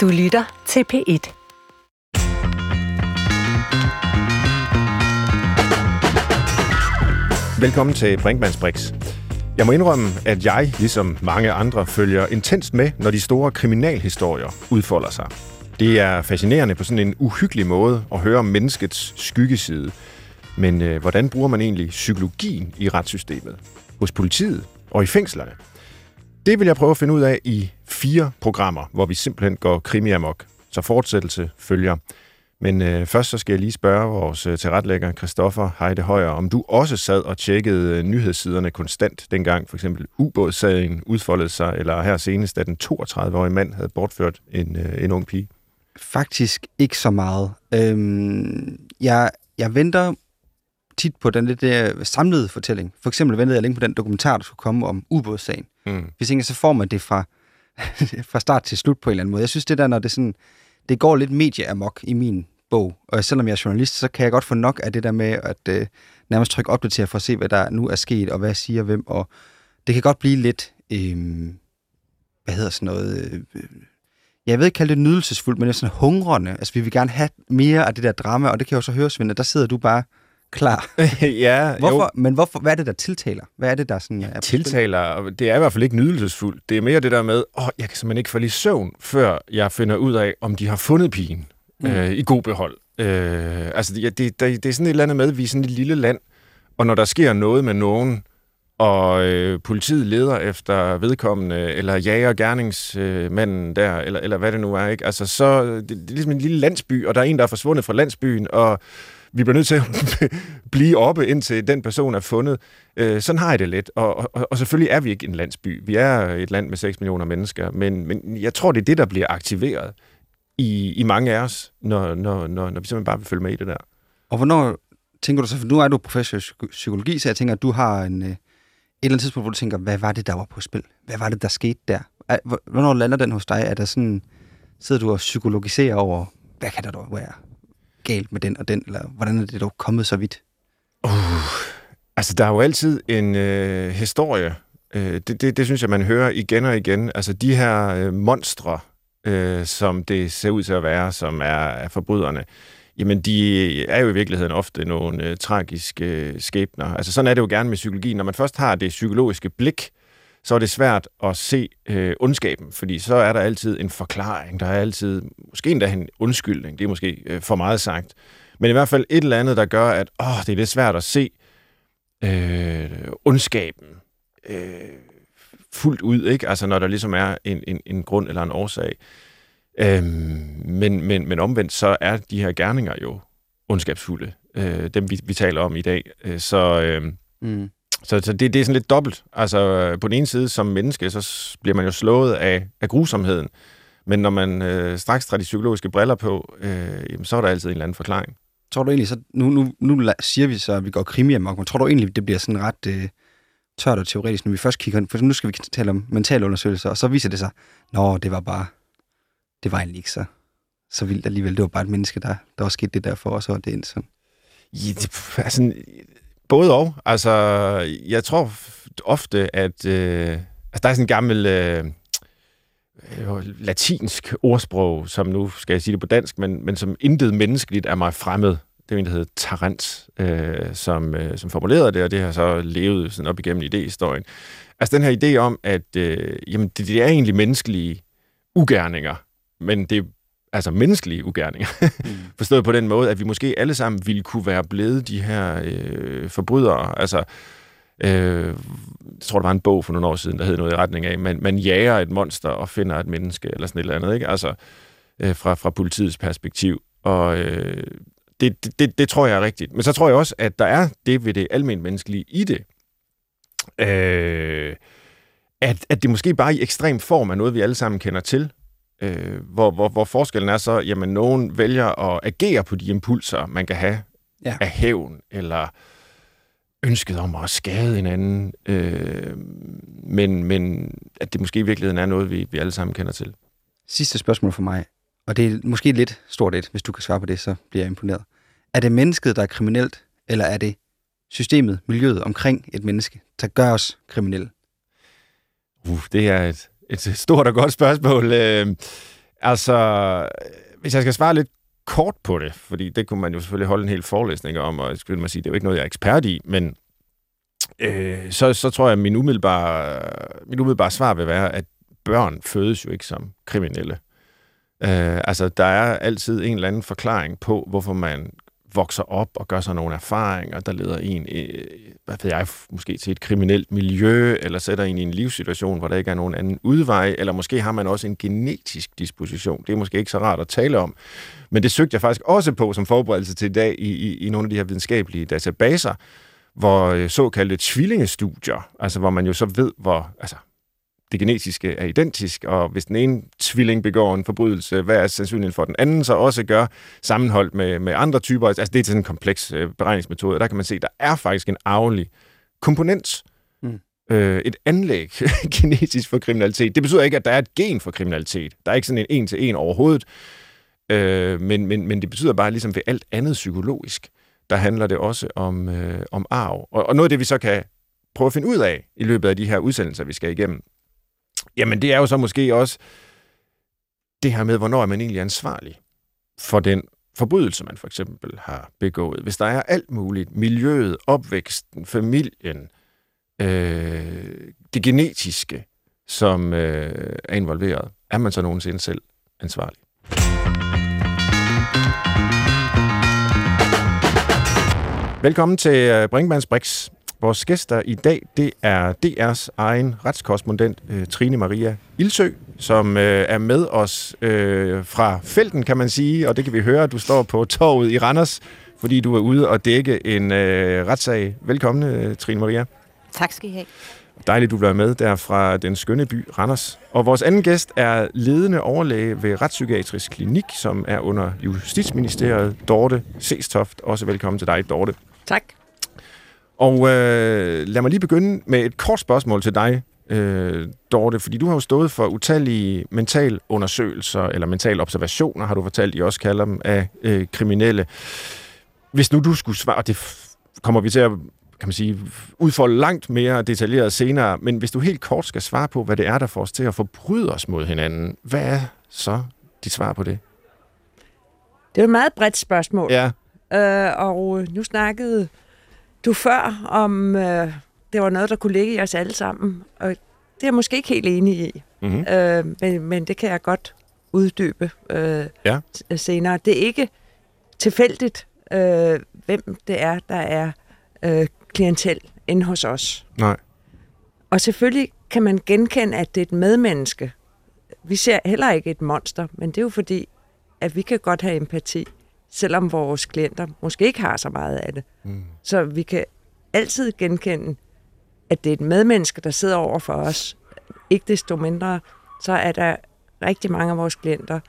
Du lytter til P1. Velkommen til Brinkmanns Brix. Jeg må indrømme, at jeg, ligesom mange andre, følger intenst med, når de store kriminalhistorier udfolder sig. Det er fascinerende på sådan en uhyggelig måde at høre om menneskets skyggeside. Men øh, hvordan bruger man egentlig psykologien i retssystemet? Hos politiet og i fængslerne? Det vil jeg prøve at finde ud af i fire programmer, hvor vi simpelthen går krimi amok. Så fortsættelse følger. Men øh, først så skal jeg lige spørge vores øh, tilretlægger, Christoffer Heide Højer, om du også sad og tjekkede øh, nyhedssiderne konstant, dengang for eksempel ubådssagen udfoldede sig, eller her senest, da den 32-årige mand havde bortført en, øh, en ung pige. Faktisk ikke så meget. Øhm, jeg, jeg venter tit på den lidt der samlede fortælling. For eksempel ventede jeg længe på den dokumentar, der skulle komme om ubådssagen. Mm. Hvis ikke, så får man det fra, fra start til slut på en eller anden måde. Jeg synes, det der, når det sådan, det går lidt medieamok i min bog, og selvom jeg er journalist, så kan jeg godt få nok af det der med at øh, nærmest trykke opdatere for at se, hvad der nu er sket, og hvad siger hvem, og det kan godt blive lidt, øh, hvad hedder sådan noget, øh, jeg ved ikke kalde det nydelsesfuldt, men det er sådan hungrende. Altså, vi vil gerne have mere af det der drama, og det kan jeg jo så høre, Svend, at der sidder du bare klar. ja, Hvorfor, jo. men hvorfor, hvad er det, der tiltaler? Hvad er det, der sådan er tiltaler, det er i hvert fald ikke nydelsesfuldt. Det er mere det der med, åh, jeg kan simpelthen ikke falde i søvn, før jeg finder ud af, om de har fundet pigen mm. øh, i god behold. Øh, altså, det, det, det, det er sådan et eller andet med, at vi er sådan et lille land, og når der sker noget med nogen, og øh, politiet leder efter vedkommende, eller jager gerningsmanden der, eller, eller hvad det nu er, ikke? Altså, så det, det er ligesom en lille landsby, og der er en, der er forsvundet fra landsbyen, og vi bliver nødt til at blive oppe, indtil den person er fundet. Øh, sådan har jeg det lidt. Og, og, og selvfølgelig er vi ikke en landsby. Vi er et land med 6 millioner mennesker, men, men jeg tror, det er det, der bliver aktiveret i, i mange af os, når, når, når, når vi simpelthen bare vil følge med i det der. Og hvornår tænker du så, for nu er du professor i psykologi, så jeg tænker, at du har en, øh, eller andet tidspunkt, hvor du tænker, hvad var det, der var på spil? Hvad var det, der skete der? Hvornår lander den hos dig? Er der sådan, sidder du og psykologiserer over, hvad kan der dog være galt med den og den, eller hvordan er det dog kommet så vidt? Uh, altså, der er jo altid en øh, historie. Øh, det, det, det synes jeg, man hører igen og igen. Altså, de her øh, monstre, øh, som det ser ud til at være, som er, er forbryderne, jamen, de er jo i virkeligheden ofte nogle øh, tragiske øh, skæbner. Altså, sådan er det jo gerne med psykologi. Når man først har det psykologiske blik, så er det svært at se øh, ondskaben, fordi så er der altid en forklaring, der er altid, måske endda en undskyldning, det er måske øh, for meget sagt, men i hvert fald et eller andet, der gør, at åh, det er lidt svært at se øh, ondskaben øh, fuldt ud, ikke? Altså når der ligesom er en, en, en grund eller en årsag. Øhm, men, men, men omvendt, så er de her gerninger jo ondskabsfulde, øh, dem vi, vi taler om i dag. Øh, Så, øh, Mm. så, så det, det er sådan lidt dobbelt. Altså på den ene side som menneske, så bliver man jo slået af, af grusomheden. Men når man øh, straks tager de psykologiske briller på, øh, jamen, så er der altid en eller anden forklaring. Tror du egentlig, så, nu, nu, nu siger vi så, at vi går krimi amok, men tror du egentlig, det bliver sådan ret øh, tørt og teoretisk, når vi først kigger, for nu skal vi tale om mentalundersøgelser, og så viser det sig, nå, det var bare, det var egentlig ikke så, så vildt alligevel. Det var bare et menneske, der, der var sket det der for os, og det endte sådan. Ja, det, altså, både og. Altså, jeg tror ofte, at øh, altså, der er sådan en gammel øh, øh, latinsk ordsprog, som nu skal jeg sige det på dansk, men, men som intet menneskeligt er mig fremmed. Det er en, der hedder Tarant, øh, som, øh, som formulerede det, og det har så levet sådan op igennem idéhistorien. Altså den her idé om, at øh, jamen, det, det er egentlig menneskelige ugerninger, men det er altså menneskelige ugerninger. Mm. Forstået på den måde, at vi måske alle sammen ville kunne være blevet de her øh, forbrydere. Altså, øh, jeg tror, der var en bog for nogle år siden, der hed noget i retning af, man, man jager et monster og finder et menneske, eller sådan et eller andet, ikke? Altså, øh, fra, fra politiets perspektiv. Og øh, det, det, det, det tror jeg er rigtigt. Men så tror jeg også, at der er det ved det almindelige menneskelige i det. Øh, at, at det måske bare i ekstrem form er noget, vi alle sammen kender til. Øh, hvor, hvor, hvor forskellen er så, jamen nogen vælger at agere på de impulser, man kan have Ja. af hævn, eller ønsket om at skade hinanden, øh, men, men at det måske i virkeligheden er noget, vi, vi alle sammen kender til. Sidste spørgsmål for mig, og det er måske lidt stort et, hvis du kan svare på det, så bliver jeg imponeret. Er det mennesket, der er kriminelt, eller er det systemet, miljøet omkring et menneske, der gør os kriminelle? Uh, det er et, et stort og godt spørgsmål. Øh, Altså, hvis jeg skal svare lidt kort på det, fordi det kunne man jo selvfølgelig holde en hel forelæsning om, og skulle man sige, det er jo ikke noget, jeg er ekspert i, men øh, så, så tror jeg, at min umiddelbare, min umiddelbare svar vil være, at børn fødes jo ikke som kriminelle. Øh, altså, der er altid en eller anden forklaring på, hvorfor man vokser op og gør sig nogle erfaringer, der leder en, øh, hvad ved jeg, måske til et kriminelt miljø, eller sætter en i en livssituation, hvor der ikke er nogen anden udvej, eller måske har man også en genetisk disposition. Det er måske ikke så rart at tale om, men det søgte jeg faktisk også på som forberedelse til i dag i, i, i nogle af de her videnskabelige databaser, hvor øh, såkaldte tvillingestudier, altså hvor man jo så ved, hvor, altså det genetiske er identisk, og hvis den ene tvilling begår en forbrydelse, hvad er sandsynligheden for, at den anden så også gør, sammenholdt med, med andre typer? Altså, det er sådan en kompleks øh, beregningsmetode, og der kan man se, at der er faktisk en arvelig komponent, mm. øh, et anlæg genetisk for kriminalitet. Det betyder ikke, at der er et gen for kriminalitet. Der er ikke sådan en en-til-en overhovedet, øh, men, men, men det betyder bare, ligesom ved alt andet psykologisk, der handler det også om, øh, om arv. Og, og noget af det, vi så kan prøve at finde ud af i løbet af de her udsendelser, vi skal igennem, Jamen, det er jo så måske også det her med, hvornår er man egentlig ansvarlig for den forbrydelse, man for eksempel har begået. Hvis der er alt muligt, miljøet, opvæksten, familien, øh, det genetiske, som øh, er involveret, er man så nogensinde selv ansvarlig? Velkommen til øh, Brinkmanns Brix. Vores gæster i dag, det er DR's egen retskorrespondent, øh, Trine Maria Ildsø, som øh, er med os øh, fra felten, kan man sige, og det kan vi høre, du står på torvet i Randers, fordi du er ude og dække en øh, retssag. Velkommen, øh, Trine Maria. Tak skal I have. Dejligt, du bliver med der fra den skønne by Randers. Og vores anden gæst er ledende overlæge ved Retspsykiatrisk Klinik, som er under Justitsministeriet, Dorte Sestoft. Også velkommen til dig, Dorte. Tak. Og øh, lad mig lige begynde med et kort spørgsmål til dig, øh, Dorte, fordi du har jo stået for utallige mentalundersøgelser, eller mental observationer, har du fortalt, I også kalder dem, af øh, kriminelle. Hvis nu du skulle svare, og det kommer vi til at kan man sige, udfolde langt mere detaljeret senere, men hvis du helt kort skal svare på, hvad det er, der får os til at forbryde os mod hinanden, hvad er så dit svar på det? Det er et meget bredt spørgsmål. Ja. Øh, og nu snakkede du før om, øh, det var noget, der kunne ligge i os alle sammen. Og det er jeg måske ikke helt enig i. Mm-hmm. Øh, men, men det kan jeg godt uddybe øh, ja. senere. Det er ikke tilfældigt, øh, hvem det er, der er øh, klientel inde hos os. Nej. Og selvfølgelig kan man genkende, at det er et medmenneske. Vi ser heller ikke et monster, men det er jo fordi, at vi kan godt have empati selvom vores klienter måske ikke har så meget af det. Mm. Så vi kan altid genkende, at det er et medmenneske, der sidder over for os. Ikke desto mindre, så er der rigtig mange af vores klienter,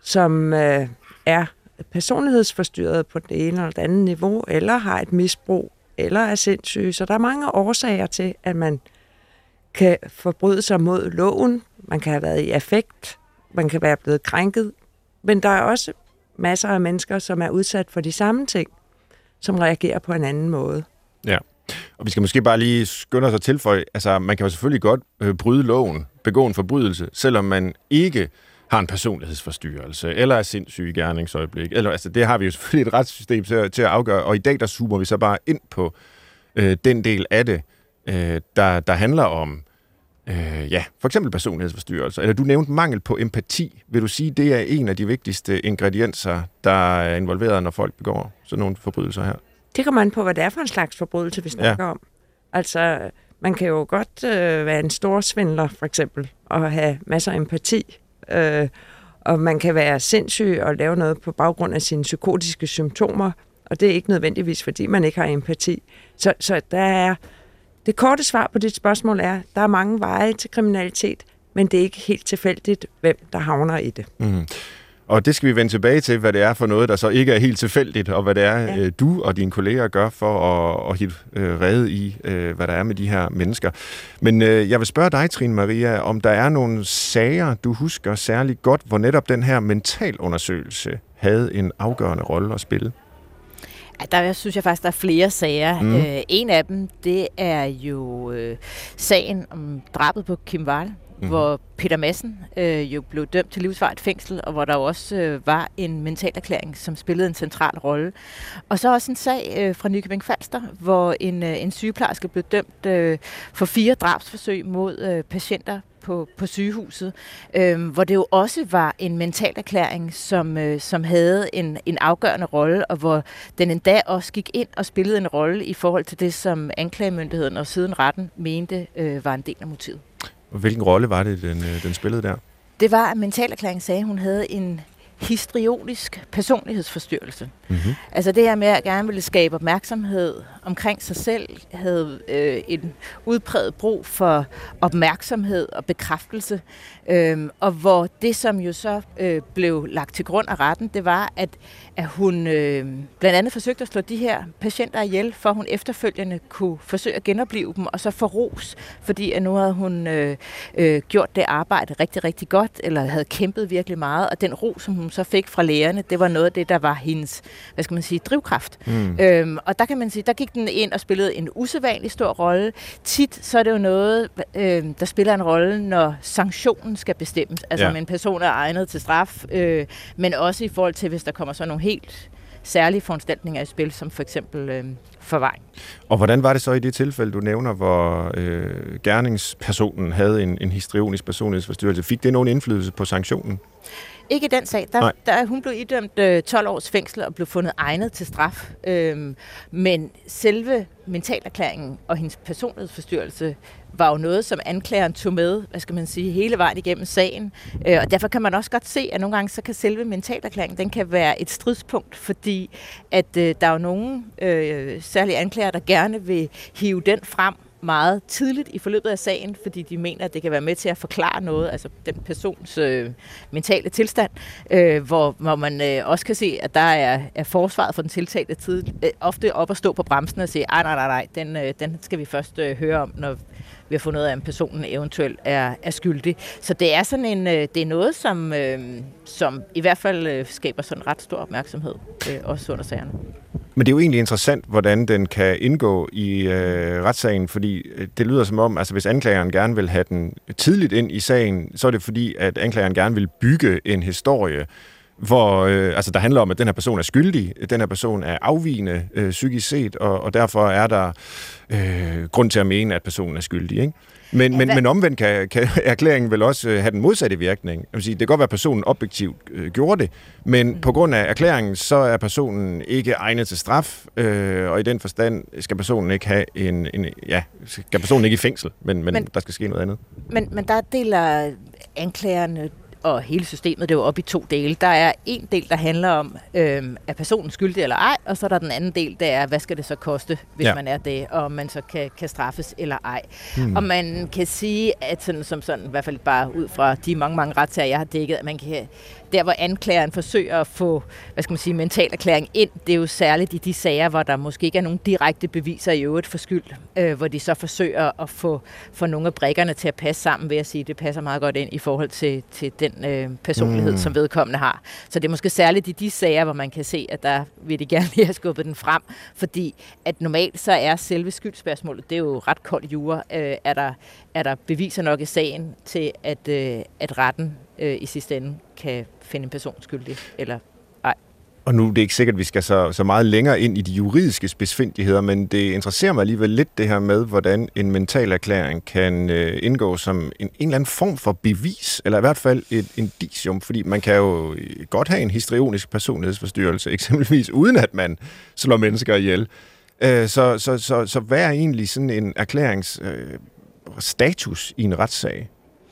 som øh, er personlighedsforstyrret på det ene eller det andet niveau, eller har et misbrug, eller er sindssyge. Så der er mange årsager til, at man kan forbryde sig mod loven. Man kan have været i affekt, man kan være blevet krænket, men der er også masser af mennesker, som er udsat for de samme ting, som reagerer på en anden måde. Ja, og vi skal måske bare lige skynde os at tilføje, altså man kan jo selvfølgelig godt øh, bryde loven, begå en forbrydelse, selvom man ikke har en personlighedsforstyrrelse, eller er sindssyg i gerningsøjeblik. Eller, altså, det har vi jo selvfølgelig et retssystem til, til at afgøre, og i dag der zoomer vi så bare ind på øh, den del af det, øh, der, der handler om øh, ja, for eksempel personlighedsforstyrrelser, eller du nævnte mangel på empati. Vil du sige, det er en af de vigtigste ingredienser, der er involveret, når folk begår sådan nogle forbrydelser her? Det kommer an på, hvad det er for en slags forbrydelse, vi snakker ja. om. Altså, man kan jo godt øh, være en stor svindler, for eksempel, og have masser af empati. Øh, og man kan være sindssyg og lave noget på baggrund af sine psykotiske symptomer, og det er ikke nødvendigvis, fordi man ikke har empati. Så, så der er det korte svar på dit spørgsmål er, der er mange veje til kriminalitet, men det er ikke helt tilfældigt, hvem der havner i det. Mm. Og det skal vi vende tilbage til, hvad det er for noget, der så ikke er helt tilfældigt, og hvad det er, ja. øh, du og dine kolleger gør for at, at hitte øh, redde i, øh, hvad der er med de her mennesker. Men øh, jeg vil spørge dig, Trine Maria, om der er nogle sager, du husker særligt godt, hvor netop den her mentalundersøgelse havde en afgørende rolle at spille? Der synes jeg faktisk, der er flere sager. Mm. Øh, en af dem, det er jo øh, sagen om drabet på Kim Wall mm. hvor Peter Madsen øh, jo blev dømt til livsvarigt fængsel, og hvor der jo også øh, var en mentalerklæring, som spillede en central rolle. Og så også en sag øh, fra Nykøbing Falster, hvor en, øh, en sygeplejerske blev dømt øh, for fire drabsforsøg mod øh, patienter på, på sygehuset, øh, hvor det jo også var en mental erklæring, som, øh, som havde en, en afgørende rolle, og hvor den endda også gik ind og spillede en rolle i forhold til det, som anklagemyndigheden og siden retten mente øh, var en del af motivet. Hvilken rolle var det, den, øh, den spillede der? Det var, at mentalerklæringen sagde, at hun havde en histrionisk personlighedsforstyrrelse. Mm-hmm. Altså det her med at gerne ville skabe opmærksomhed omkring sig selv, havde øh, en udpræget brug for opmærksomhed og bekræftelse. Øh, og hvor det, som jo så øh, blev lagt til grund af retten, det var, at, at hun øh, blandt andet forsøgte at slå de her patienter ihjel, for hun efterfølgende kunne forsøge at genopleve dem, og så få ros, fordi at nu havde hun øh, øh, gjort det arbejde rigtig, rigtig godt, eller havde kæmpet virkelig meget, og den ro, som hun så fik fra lægerne, det var noget af det, der var hendes, hvad skal man sige, drivkraft. Mm. Øhm, og der kan man sige, der gik den ind og spillede en usædvanlig stor rolle. Tit så er det jo noget, øh, der spiller en rolle, når sanktionen skal bestemmes. Altså ja. om en person er egnet til straf, øh, men også i forhold til, hvis der kommer så nogle helt særlige foranstaltninger i spil, som for eksempel øh, forvaring. Og hvordan var det så i det tilfælde, du nævner, hvor øh, gerningspersonen havde en, en histrionisk personlighedsforstyrrelse? Fik det nogen indflydelse på sanktionen? Ikke i den sag. Der, der, hun blev idømt øh, 12 års fængsel og blev fundet egnet til straf. Øhm, men selve mentalerklæringen og hendes personlighedsforstyrrelse var jo noget, som anklageren tog med, hvad skal man sige, hele vejen igennem sagen. Øh, og derfor kan man også godt se, at nogle gange så kan selve mentalerklæringen, den kan være et stridspunkt, fordi at øh, der er jo nogle øh, særlige anklager, der gerne vil hive den frem meget tidligt i forløbet af sagen, fordi de mener, at det kan være med til at forklare noget, altså den persons øh, mentale tilstand, øh, hvor, hvor man øh, også kan se, at der er, er forsvaret for den tiltalte tid øh, ofte op at stå på bremsen og sige, nej, nej, nej, nej, den, øh, den skal vi først øh, høre om, når vi har fundet ud af, om personen eventuelt er, er skyldig. Så det er sådan en, øh, det er noget, som, øh, som i hvert fald øh, skaber sådan ret stor opmærksomhed, øh, også under sagerne. Men det er jo egentlig interessant, hvordan den kan indgå i øh, retssagen, fordi øh, det lyder som om, altså hvis anklageren gerne vil have den tidligt ind i sagen, så er det fordi, at anklageren gerne vil bygge en historie, hvor øh, altså der handler om, at den her person er skyldig, den her person er afvigende øh, psykisk set, og, og derfor er der øh, grund til at mene, at personen er skyldig. Ikke? Men, ja, men, men omvendt kan, kan erklæringen vel også øh, have den modsatte virkning. Jeg vil sige, det kan godt være, at personen objektivt øh, gjorde det, men mm. på grund af erklæringen, så er personen ikke egnet til straf, øh, og i den forstand skal personen ikke have en, en ja, skal personen ikke i fængsel, men, men, men der skal ske noget andet. Men, men der deler anklagerne og hele systemet, det er jo op i to dele. Der er en del, der handler om, øh, er personen skyldig eller ej, og så er der den anden del, der er, hvad skal det så koste, hvis ja. man er det, og man så kan, kan straffes eller ej. Hmm. Og man kan sige, at sådan, som sådan, i hvert fald bare ud fra de mange, mange retssager, jeg har dækket, at man kan der hvor anklageren forsøger at få, hvad skal man sige, mental erklæring ind, det er jo særligt i de sager, hvor der måske ikke er nogen direkte beviser i øvrigt for skyld, øh, hvor de så forsøger at få, få nogle af brækkerne til at passe sammen ved at sige, at det passer meget godt ind i forhold til, til den øh, personlighed, mm. som vedkommende har. Så det er måske særligt i de sager, hvor man kan se, at der vil de gerne lige have skubbet den frem, fordi at normalt så er selve skyldspørgsmålet, det er jo ret koldt jure, øh, er, der, er der beviser nok i sagen til, at, øh, at retten øh, i sidste ende kan finde en person skyldig eller ej. Og nu det er det ikke sikkert, at vi skal så, så meget længere ind i de juridiske spidsfindigheder, men det interesserer mig alligevel lidt det her med, hvordan en mental erklæring kan øh, indgå som en, en eller anden form for bevis, eller i hvert fald et indicium, fordi man kan jo øh, godt have en histrionisk personlighedsforstyrrelse, eksempelvis uden at man slår mennesker ihjel. Øh, så, så, så, så hvad er egentlig sådan en erklærings øh, status i en retssag?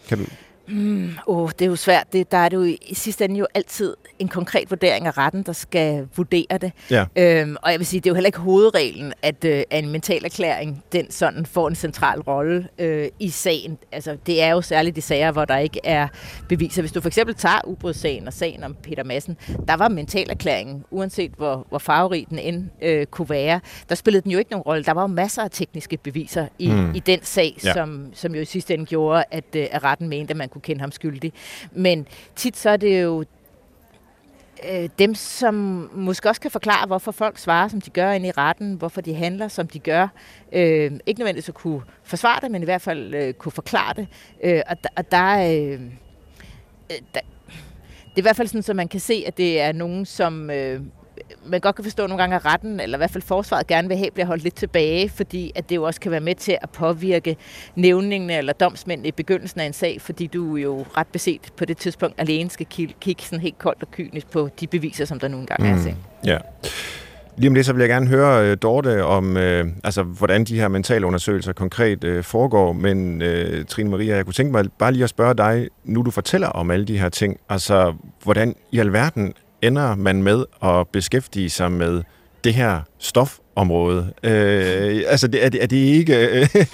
Kan du Mm, oh, det er jo svært. Det, der er det jo i sidste ende jo altid en konkret vurdering af retten, der skal vurdere det. Ja. Øhm, og jeg vil sige, det er jo heller ikke hovedreglen, at, øh, at en mental erklæring, den sådan får en central rolle øh, i sagen. Altså, det er jo særligt de sager, hvor der ikke er beviser. Hvis du for eksempel tager ubrudssagen og sagen om Peter Madsen, der var mental erklæringen, uanset hvor, hvor farverig den end øh, kunne være, der spillede den jo ikke nogen rolle. Der var jo masser af tekniske beviser i, mm. i den sag, ja. som, som jo i sidste ende gjorde, at, øh, at retten mente, at man kunne kende ham skyldig. Men tit så er det jo øh, dem, som måske også kan forklare, hvorfor folk svarer, som de gør ind i retten, hvorfor de handler, som de gør. Øh, ikke nødvendigvis at kunne forsvare det, men i hvert fald øh, kunne forklare det. Øh, og, og der, øh, øh der, det er i hvert fald sådan, at man kan se, at det er nogen, som øh, man godt kan forstå nogle gange, at retten, eller i hvert fald forsvaret, gerne vil have, bliver holdt lidt tilbage, fordi at det jo også kan være med til at påvirke nævningene eller domsmændene i begyndelsen af en sag, fordi du jo ret beset på det tidspunkt alene skal kigge sådan helt koldt og kynisk på de beviser, som der nu engang mm. er. Set. Ja. Lige om det, så vil jeg gerne høre uh, Dorte om, uh, altså, hvordan de her mentale undersøgelser konkret uh, foregår. Men uh, Trine Maria, jeg kunne tænke mig bare lige at spørge dig, nu du fortæller om alle de her ting, altså hvordan i alverden ender man med at beskæftige sig med det her stofområde? Øh, altså, det, er, det, er det ikke... Øh,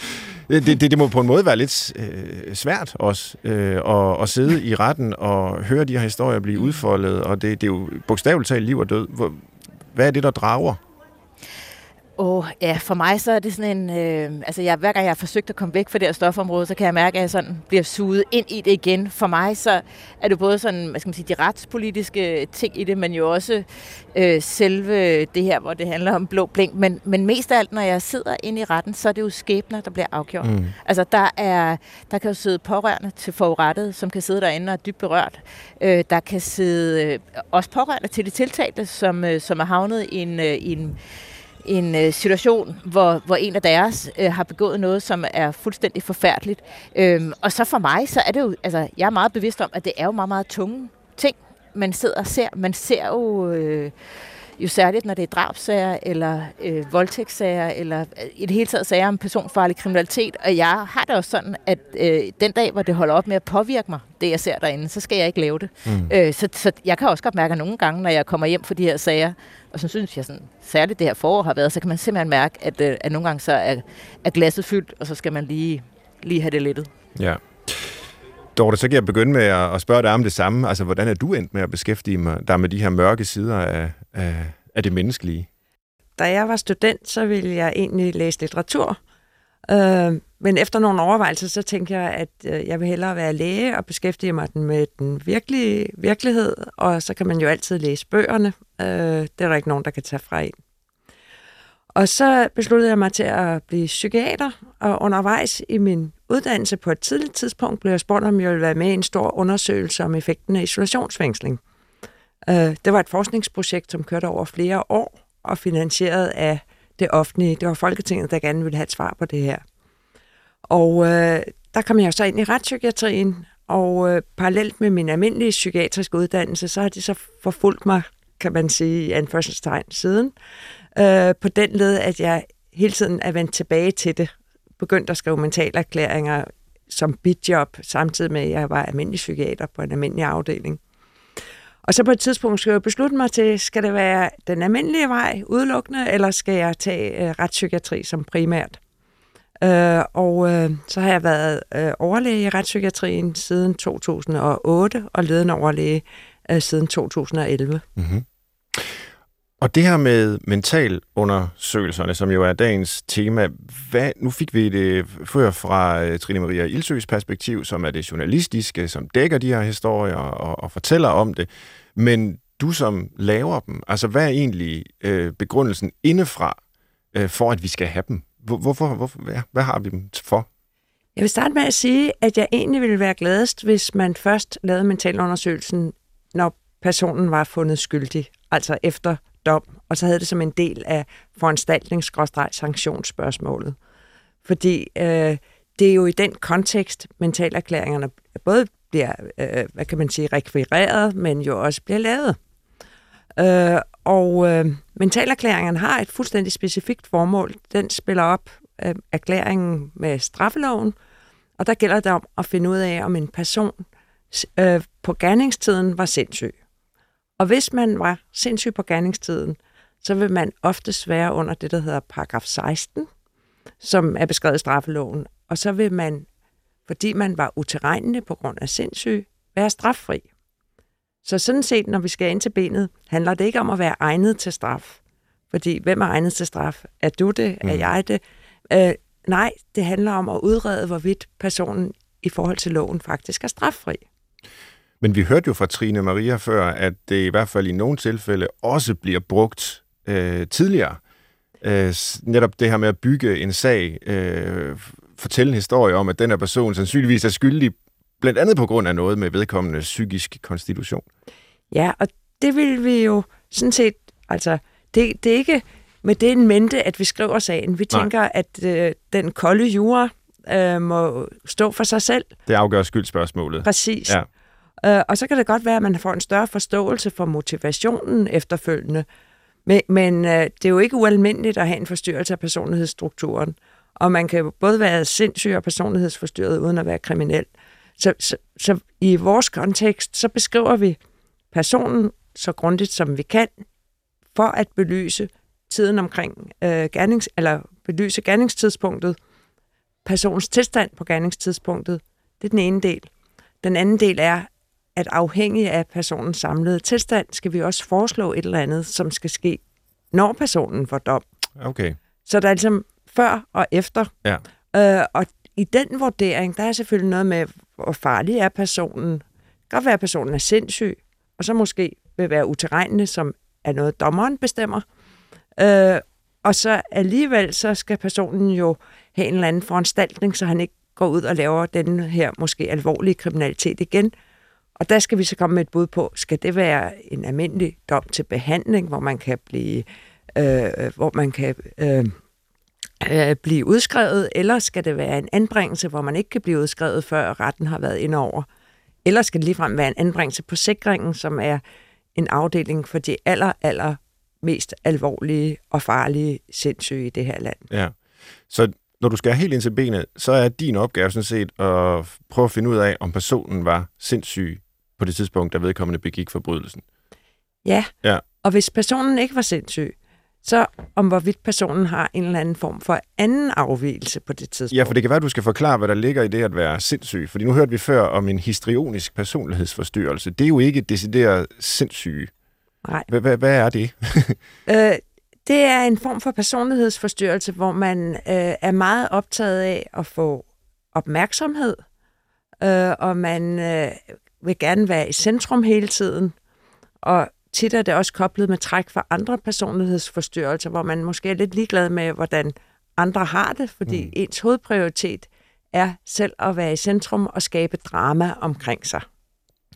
det, det, det må på en måde være lidt øh, svært også øh, at, at sidde i retten og høre de her historier blive udfoldet, og det, det er jo bogstaveligt talt liv og død. Hvad er det, der drager? Åh, oh, ja, for mig så er det sådan en... Øh, altså, jeg, hver gang jeg har forsøgt at komme væk fra det her stofområde, så kan jeg mærke, at jeg sådan bliver suget ind i det igen. For mig så er det både sådan, hvad skal man sige, de retspolitiske ting i det, men jo også øh, selve det her, hvor det handler om blå blink. Men, men mest af alt, når jeg sidder inde i retten, så er det jo skæbner, der bliver afgjort. Mm. Altså, der, er, der kan jo sidde pårørende til forurettet, som kan sidde derinde og er dybt berørt. Øh, der kan sidde øh, også pårørende til de tiltalte, som, øh, som er havnet i en, øh, i en en øh, situation, hvor, hvor en af deres øh, har begået noget, som er fuldstændig forfærdeligt. Øhm, og så for mig, så er det jo, altså jeg er meget bevidst om, at det er jo meget, meget tunge ting, man sidder og ser. Man ser jo... Øh, jo særligt, når det er drabsager, eller øh, voldtægtssager, eller øh, i det hele taget sager om personfarlig kriminalitet. Og jeg har det også sådan, at øh, den dag, hvor det holder op med at påvirke mig, det jeg ser derinde, så skal jeg ikke lave det. Mm. Øh, så, så jeg kan også godt mærke, at nogle gange, når jeg kommer hjem for de her sager, og så synes jeg sådan, særligt det her forår har været, så kan man simpelthen mærke, at, øh, at nogle gange så er, er glasset fyldt, og så skal man lige, lige have det lettet. Ja. Dorte, så kan jeg begynde med at spørge dig om det samme. Altså, hvordan er du endt med at beskæftige dig med de her mørke sider af, af, af det menneskelige? Da jeg var student, så ville jeg egentlig læse litteratur. Øh, men efter nogle overvejelser, så tænkte jeg, at øh, jeg vil hellere være læge og beskæftige mig med den virkelige virkelighed, og så kan man jo altid læse bøgerne. Øh, det er der ikke nogen, der kan tage fra en. Og så besluttede jeg mig til at blive psykiater, og undervejs i min uddannelse på et tidligt tidspunkt blev jeg spurgt, om jeg ville være med i en stor undersøgelse om effekten af isolationsfængsling. Øh, det var et forskningsprojekt, som kørte over flere år og finansieret af det offentlige. Det var Folketinget, der gerne ville have et svar på det her. Og øh, der kom jeg så ind i retspsykiatrien, og øh, parallelt med min almindelige psykiatriske uddannelse, så har de så forfulgt mig, kan man sige, i anførselstegn siden, øh, på den led, at jeg hele tiden er vendt tilbage til det. Begyndt at skrive mentalerklæringer som bidjob, samtidig med, at jeg var almindelig psykiater på en almindelig afdeling. Og så på et tidspunkt skal jeg beslutte mig til, skal det være den almindelige vej udelukkende, eller skal jeg tage øh, retspsykiatri som primært? Øh, og øh, så har jeg været øh, overlæge i retspsykiatrien siden 2008, og ledende overlæge øh, siden 2011. Mm-hmm. Og det her med mentalundersøgelserne, som jo er dagens tema, hvad, nu fik vi det før fra øh, Trine Maria Ildsøs perspektiv, som er det journalistiske, som dækker de her historier og, og fortæller om det. Men du som laver dem, altså hvad er egentlig øh, begrundelsen indefra, øh, for at vi skal have dem? Hvor, hvorfor, hvorfor, hvad, hvad har vi dem for? Jeg vil starte med at sige, at jeg egentlig ville være gladest, hvis man først lavede mentalundersøgelsen, når personen var fundet skyldig, altså efter dom, og så havde det som en del af foranstaltnings-sanktionsspørgsmålet. Fordi øh, det er jo i den kontekst, mentalerklæringerne både bliver, øh, hvad kan man sige, rekvireret, men jo også bliver lavet. Øh, og øh, mentalerklæringerne har et fuldstændig specifikt formål. Den spiller op øh, erklæringen med straffeloven, og der gælder det om at finde ud af, om en person øh, på gerningstiden var sindssyg. Og hvis man var sindssyg på gerningstiden, så vil man ofte være under det, der hedder paragraf 16, som er beskrevet i straffeloven. Og så vil man, fordi man var uterrenende på grund af sindssyg, være straffri. Så sådan set, når vi skal ind til benet, handler det ikke om at være egnet til straf. Fordi hvem er egnet til straf? Er du det? Mm. Er jeg det? Øh, nej, det handler om at udrede, hvorvidt personen i forhold til loven faktisk er straffri. Men vi hørte jo fra Trine Maria før, at det i hvert fald i nogle tilfælde også bliver brugt øh, tidligere. Øh, netop det her med at bygge en sag, øh, fortælle en historie om, at den her person sandsynligvis er skyldig, blandt andet på grund af noget med vedkommende psykisk konstitution. Ja, og det vil vi jo sådan set, altså, det, det er ikke med det en mente, at vi skriver sagen. Vi Nej. tænker, at øh, den kolde jura øh, må stå for sig selv. Det afgør skyldspørgsmålet. Præcis. Ja. Øh, og så kan det godt være, at man får en større forståelse for motivationen efterfølgende. Men, men øh, det er jo ikke ualmindeligt at have en forstyrrelse af personlighedsstrukturen. Og man kan jo både være sindssyg og personlighedsforstyrret uden at være kriminel. Så, så, så i vores kontekst, så beskriver vi personen så grundigt som vi kan, for at belyse tiden omkring øh, gernings, eller belyse gerningstidspunktet, personens tilstand på gerningstidspunktet. Det er den ene del. Den anden del er, at afhængig af personens samlede tilstand, skal vi også foreslå et eller andet, som skal ske, når personen får dom. Okay. Så der er ligesom før og efter. Ja. Øh, og i den vurdering, der er selvfølgelig noget med, hvor farlig er personen. Det kan godt være, at personen er sindssyg, og så måske vil være uterrenende, som er noget, dommeren bestemmer. Øh, og så alligevel, så skal personen jo have en eller anden foranstaltning, så han ikke går ud og laver den her måske alvorlige kriminalitet igen. Og der skal vi så komme med et bud på, skal det være en almindelig dom til behandling, hvor man kan blive, øh, øh, hvor man kan øh, øh, blive udskrevet, eller skal det være en anbringelse, hvor man ikke kan blive udskrevet, før retten har været inde over? Eller skal det ligefrem være en anbringelse på sikringen, som er en afdeling for de aller, aller mest alvorlige og farlige sindssyge i det her land? Ja. Så når du skal helt ind til benet, så er din opgave sådan set at prøve at finde ud af, om personen var sindssyg på det tidspunkt, da vedkommende begik forbrydelsen. Ja. Ja. Og hvis personen ikke var sindssyg, så om hvorvidt personen har en eller anden form for anden afvielse på det tidspunkt. Ja, for det kan være, at du skal forklare, hvad der ligger i det at være sindssyg. Fordi nu hørte vi før om en histrionisk personlighedsforstyrrelse. Det er jo ikke decideret sindssyge. Nej. Hvad er det? Øh, det er en form for personlighedsforstyrrelse, hvor man øh, er meget optaget af at få opmærksomhed, øh, og man øh, vil gerne være i centrum hele tiden. Og tit er det også koblet med træk fra andre personlighedsforstyrrelser, hvor man måske er lidt ligeglad med, hvordan andre har det, fordi mm. ens hovedprioritet er selv at være i centrum og skabe drama omkring sig.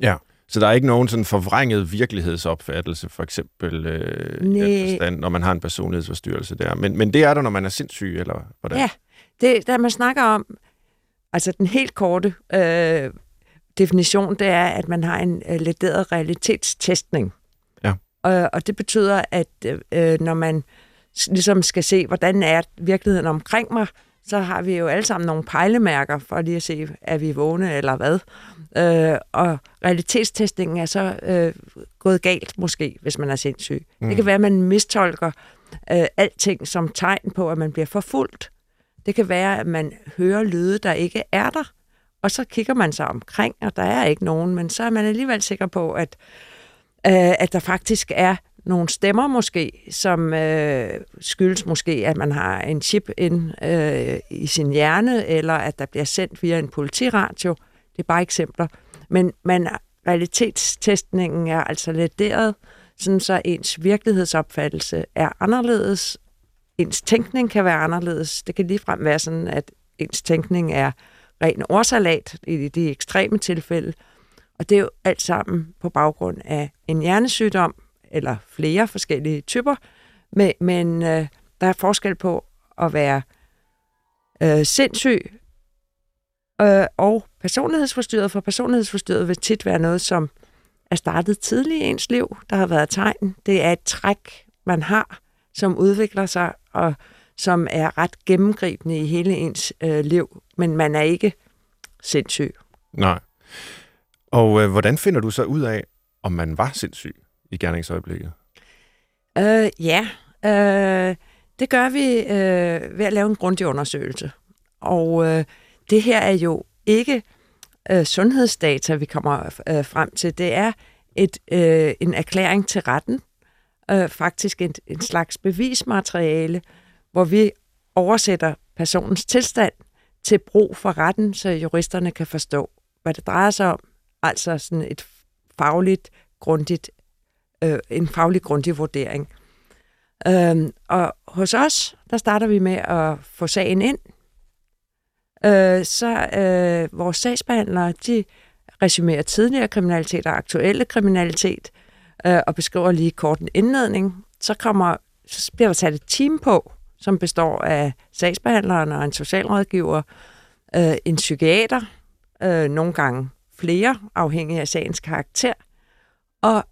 Ja. Så der er ikke nogen sådan forvrænget virkelighedsopfattelse, for eksempel, øh, Næh. forstand, når man har en personlighedsforstyrrelse der. Men, men det er der, når man er sindssyg, eller hvordan? Ja, det, der man snakker om, altså den helt korte øh, definition, det er, at man har en øh, lederet realitetstestning. Ja. Og, og det betyder, at øh, når man ligesom skal se, hvordan er virkeligheden omkring mig, så har vi jo alle sammen nogle pejlemærker for lige at se, er vi vågne eller hvad. Øh, og realitetstestningen er så øh, gået galt måske, hvis man er sindssyg. Mm. Det kan være, at man mistolker øh, alting som tegn på, at man bliver forfulgt. Det kan være, at man hører lyde, der ikke er der, og så kigger man sig omkring, og der er ikke nogen, men så er man alligevel sikker på, at, øh, at der faktisk er nogle stemmer måske, som øh, skyldes måske, at man har en chip ind øh, i sin hjerne, eller at der bliver sendt via en politiradio. Det er bare eksempler. Men man, realitetstestningen er altså lederet, sådan så ens virkelighedsopfattelse er anderledes. Ens tænkning kan være anderledes. Det kan ligefrem være sådan, at ens tænkning er ren ordsalat i de ekstreme tilfælde. Og det er jo alt sammen på baggrund af en hjernesygdom, eller flere forskellige typer. Men, men øh, der er forskel på at være øh, sindssyg øh, og personlighedsforstyrret, for personlighedsforstyrret vil tit være noget, som er startet tidligt i ens liv. Der har været tegn. Det er et træk, man har, som udvikler sig, og som er ret gennemgribende i hele ens øh, liv. Men man er ikke sindssyg. Nej. Og øh, hvordan finder du så ud af, om man var sindssyg i gerningsøjeblikket? Øh, ja, øh, det gør vi øh, ved at lave en grundig undersøgelse. Og øh, det her er jo ikke øh, sundhedsdata, vi kommer øh, frem til. Det er et, øh, en erklæring til retten, øh, faktisk en, en slags bevismateriale, hvor vi oversætter personens tilstand til brug for retten, så juristerne kan forstå, hvad det drejer sig om. Altså sådan et fagligt grundigt, øh, en faglig grundig vurdering. Øhm, og hos os, der starter vi med at få sagen ind. Øh, så øh, vores sagsbehandlere, de resumerer tidligere kriminalitet og aktuelle kriminalitet, øh, og beskriver lige kort en indledning. Så, kommer, så bliver der sat et team på, som består af sagsbehandleren og en socialrådgiver, øh, en psykiater, øh, nogle gange flere, afhængig af sagens karakter. Og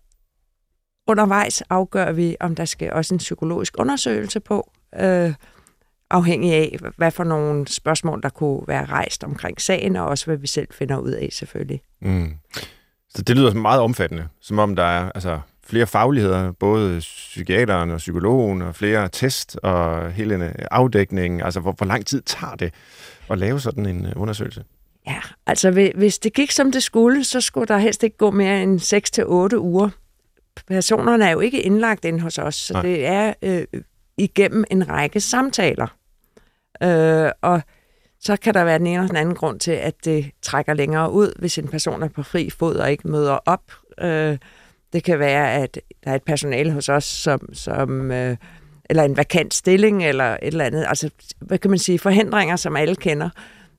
undervejs afgør vi, om der skal også en psykologisk undersøgelse på, øh, afhængig af, hvad for nogle spørgsmål, der kunne være rejst omkring sagen, og også hvad vi selv finder ud af selvfølgelig. Mm. Så det lyder meget omfattende, som om der er altså, flere fagligheder, både psykiateren og psykologen, og flere test og hele en afdækning. Altså, hvor, hvor lang tid tager det at lave sådan en øh, undersøgelse? Ja, altså hvis det gik som det skulle, så skulle der helst ikke gå mere end 6-8 uger. Personerne er jo ikke indlagt ind hos os, så Nej. det er øh, igennem en række samtaler. Øh, og så kan der være den ene eller den anden grund til, at det trækker længere ud, hvis en person er på fri fod og ikke møder op. Øh, det kan være, at der er et personale hos os, som, som øh, eller en vakant stilling, eller et eller andet. Altså, hvad kan man sige, forhindringer, som alle kender.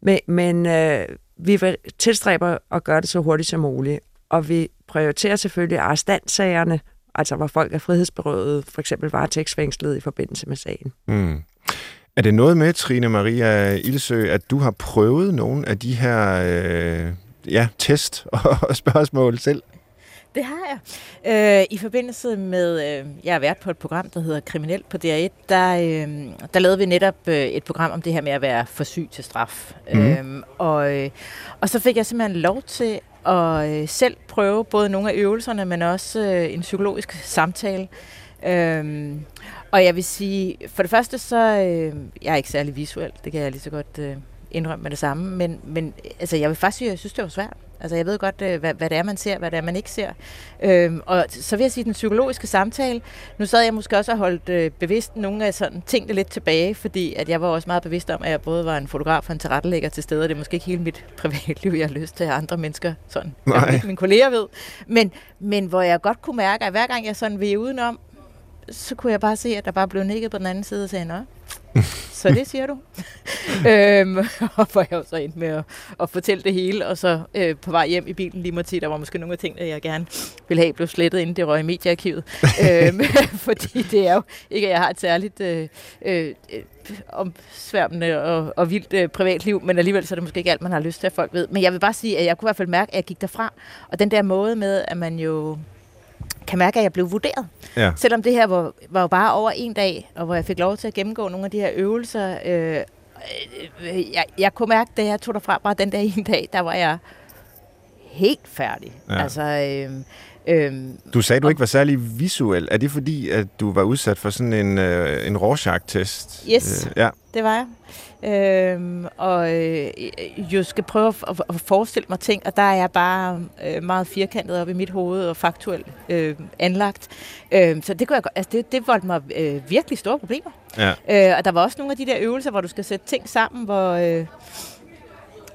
Men, men øh, vi tilstræber at gøre det så hurtigt som muligt. Og vi prioriterer selvfølgelig arrestantsagerne, altså hvor folk er frihedsberøvet, for eksempel varetægtsfængslet i forbindelse med sagen. Mm. Er det noget med, Trine Maria Ilsø, at du har prøvet nogle af de her øh, ja, test og spørgsmål selv? Det har jeg. Øh, I forbindelse med, øh, jeg har været på et program, der hedder Kriminel på DR1, der, øh, der lavede vi netop øh, et program om det her med at være for syg til straf. Mm. Øh, og, øh, og så fik jeg simpelthen lov til at øh, selv prøve både nogle af øvelserne, men også øh, en psykologisk samtale. Øh, og jeg vil sige, for det første så, øh, jeg er ikke særlig visuel, det kan jeg lige så godt øh, indrømme med det samme, men, men altså, jeg vil faktisk sige, at jeg synes, det var svært. Altså jeg ved godt, øh, hvad, hvad det er, man ser, hvad det er, man ikke ser. Øhm, og så vil jeg sige, den psykologiske samtale, nu sad jeg måske også og holdt øh, bevidst nogle af sådan tingene lidt tilbage, fordi at jeg var også meget bevidst om, at jeg både var en fotograf og en tilrettelægger til stede, og det er måske ikke hele mit privatliv, jeg har lyst til, at andre mennesker sådan, Nej. mine kolleger ved. Men, men hvor jeg godt kunne mærke, at hver gang jeg sådan ved udenom, så kunne jeg bare se, at der bare blev nikket på den anden side og sagde, nå, så det siger du. øhm, og hvor jeg så ind med at, at fortælle det hele, og så øh, på vej hjem i bilen lige måtte sige, der var måske nogle af tingene, jeg gerne ville have blev slettet, inden det røg i mediearkivet. øhm, fordi det er jo ikke, at jeg har et særligt øh, øh, omsværmende og, og vildt øh, privatliv, men alligevel så er det måske ikke alt, man har lyst til, at folk ved. Men jeg vil bare sige, at jeg kunne i hvert fald mærke, at jeg gik derfra, og den der måde med, at man jo kan mærke, at jeg blev vurderet. Ja. Selvom det her var, var jo bare over en dag, og hvor jeg fik lov til at gennemgå nogle af de her øvelser. Øh, øh, jeg, jeg kunne mærke, da jeg tog derfra bare den der ene dag, der var jeg helt færdig. Ja. Altså, øh, Øhm, du sagde, at du ikke var særlig visuel. Er det fordi, at du var udsat for sådan en, øh, en Rorschach-test? Yes, øh, ja. det var jeg. Øhm, og øh, jo skal prøve at, at forestille mig ting, og der er jeg bare øh, meget firkantet op i mit hoved og faktuelt øh, anlagt. Øh, så det, kunne jeg, altså det, det voldte mig øh, virkelig store problemer. Ja. Øh, og der var også nogle af de der øvelser, hvor du skal sætte ting sammen, hvor... Øh,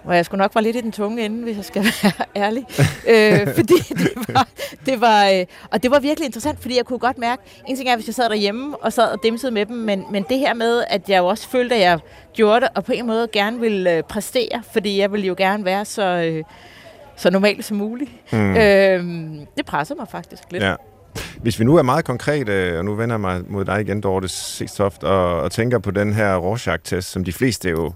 hvor jeg skulle nok var lidt i den tunge ende, hvis jeg skal være ærlig. øh, fordi det var, det var øh, og det var virkelig interessant, fordi jeg kunne godt mærke, en ting er, hvis jeg sad derhjemme og sad og dimsede med dem, men, men det her med, at jeg jo også følte, at jeg gjorde det, og på en måde gerne ville øh, præstere, fordi jeg ville jo gerne være så, øh, så normalt som muligt. Mm. Øh, det pressede mig faktisk lidt. Ja. Hvis vi nu er meget konkrete, og nu vender jeg mig mod dig igen, Dorte Sigtoft, og, og tænker på den her Rorschach-test, som de fleste jo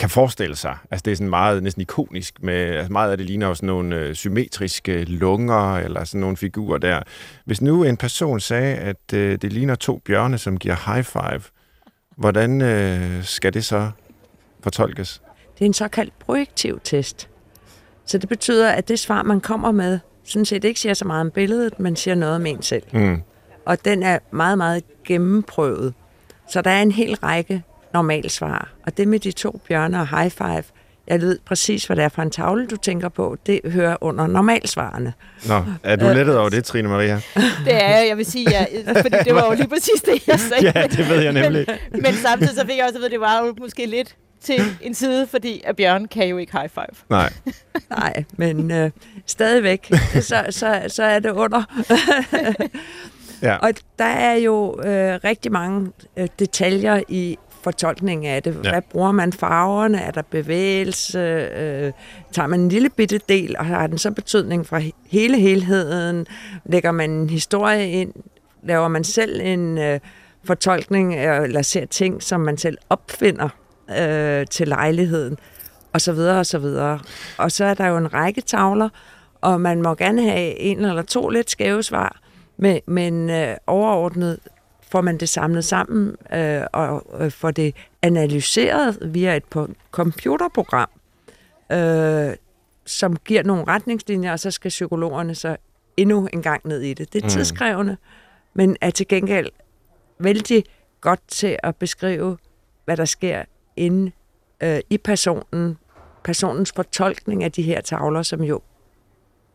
kan forestille sig. Altså det er sådan meget næsten ikonisk med, altså meget af det ligner jo sådan nogle øh, symmetriske lunger eller sådan nogle figurer der. Hvis nu en person sagde, at øh, det ligner to bjørne, som giver high five, hvordan øh, skal det så fortolkes? Det er en såkaldt projektiv test. Så det betyder, at det svar, man kommer med, sådan set ikke siger så meget om billedet, men siger noget om en selv. Mm. Og den er meget, meget gennemprøvet. Så der er en hel række normalsvar. Og det med de to bjørner og high five, jeg ved præcis, hvad det er for en tavle, du tænker på. Det hører under normalsvarene. Nå, er du lettet over det, Trine Maria? Det er jeg, jeg vil sige, ja, fordi det var jo lige præcis det, jeg sagde. ja, det ved jeg nemlig. Men, men samtidig så fik jeg også at vide, at det var jo måske lidt til en side, fordi at Bjørn kan jo ikke high five. Nej. Nej, men øh, stadigvæk, så, så, så er det under. Ja. Og der er jo øh, rigtig mange øh, detaljer i fortolkningen af det. Ja. Hvad bruger man farverne? Er der bevægelse? Øh, tager man en lille bitte del, og har den så betydning for he- hele helheden? Lægger man en historie ind? Laver man selv en øh, fortolkning, eller ser ting, som man selv opfinder øh, til lejligheden? Og så videre, og så videre. Og så er der jo en række tavler, og man må gerne have en eller to lidt skæve svar, men, men øh, overordnet får man det samlet sammen øh, og øh, får det analyseret via et på- computerprogram, øh, som giver nogle retningslinjer, og så skal psykologerne så endnu en gang ned i det. Det er Mm. tidskrævende, men er til gengæld vældig godt til at beskrive, hvad der sker inde øh, i personen, personens fortolkning af de her tavler, som jo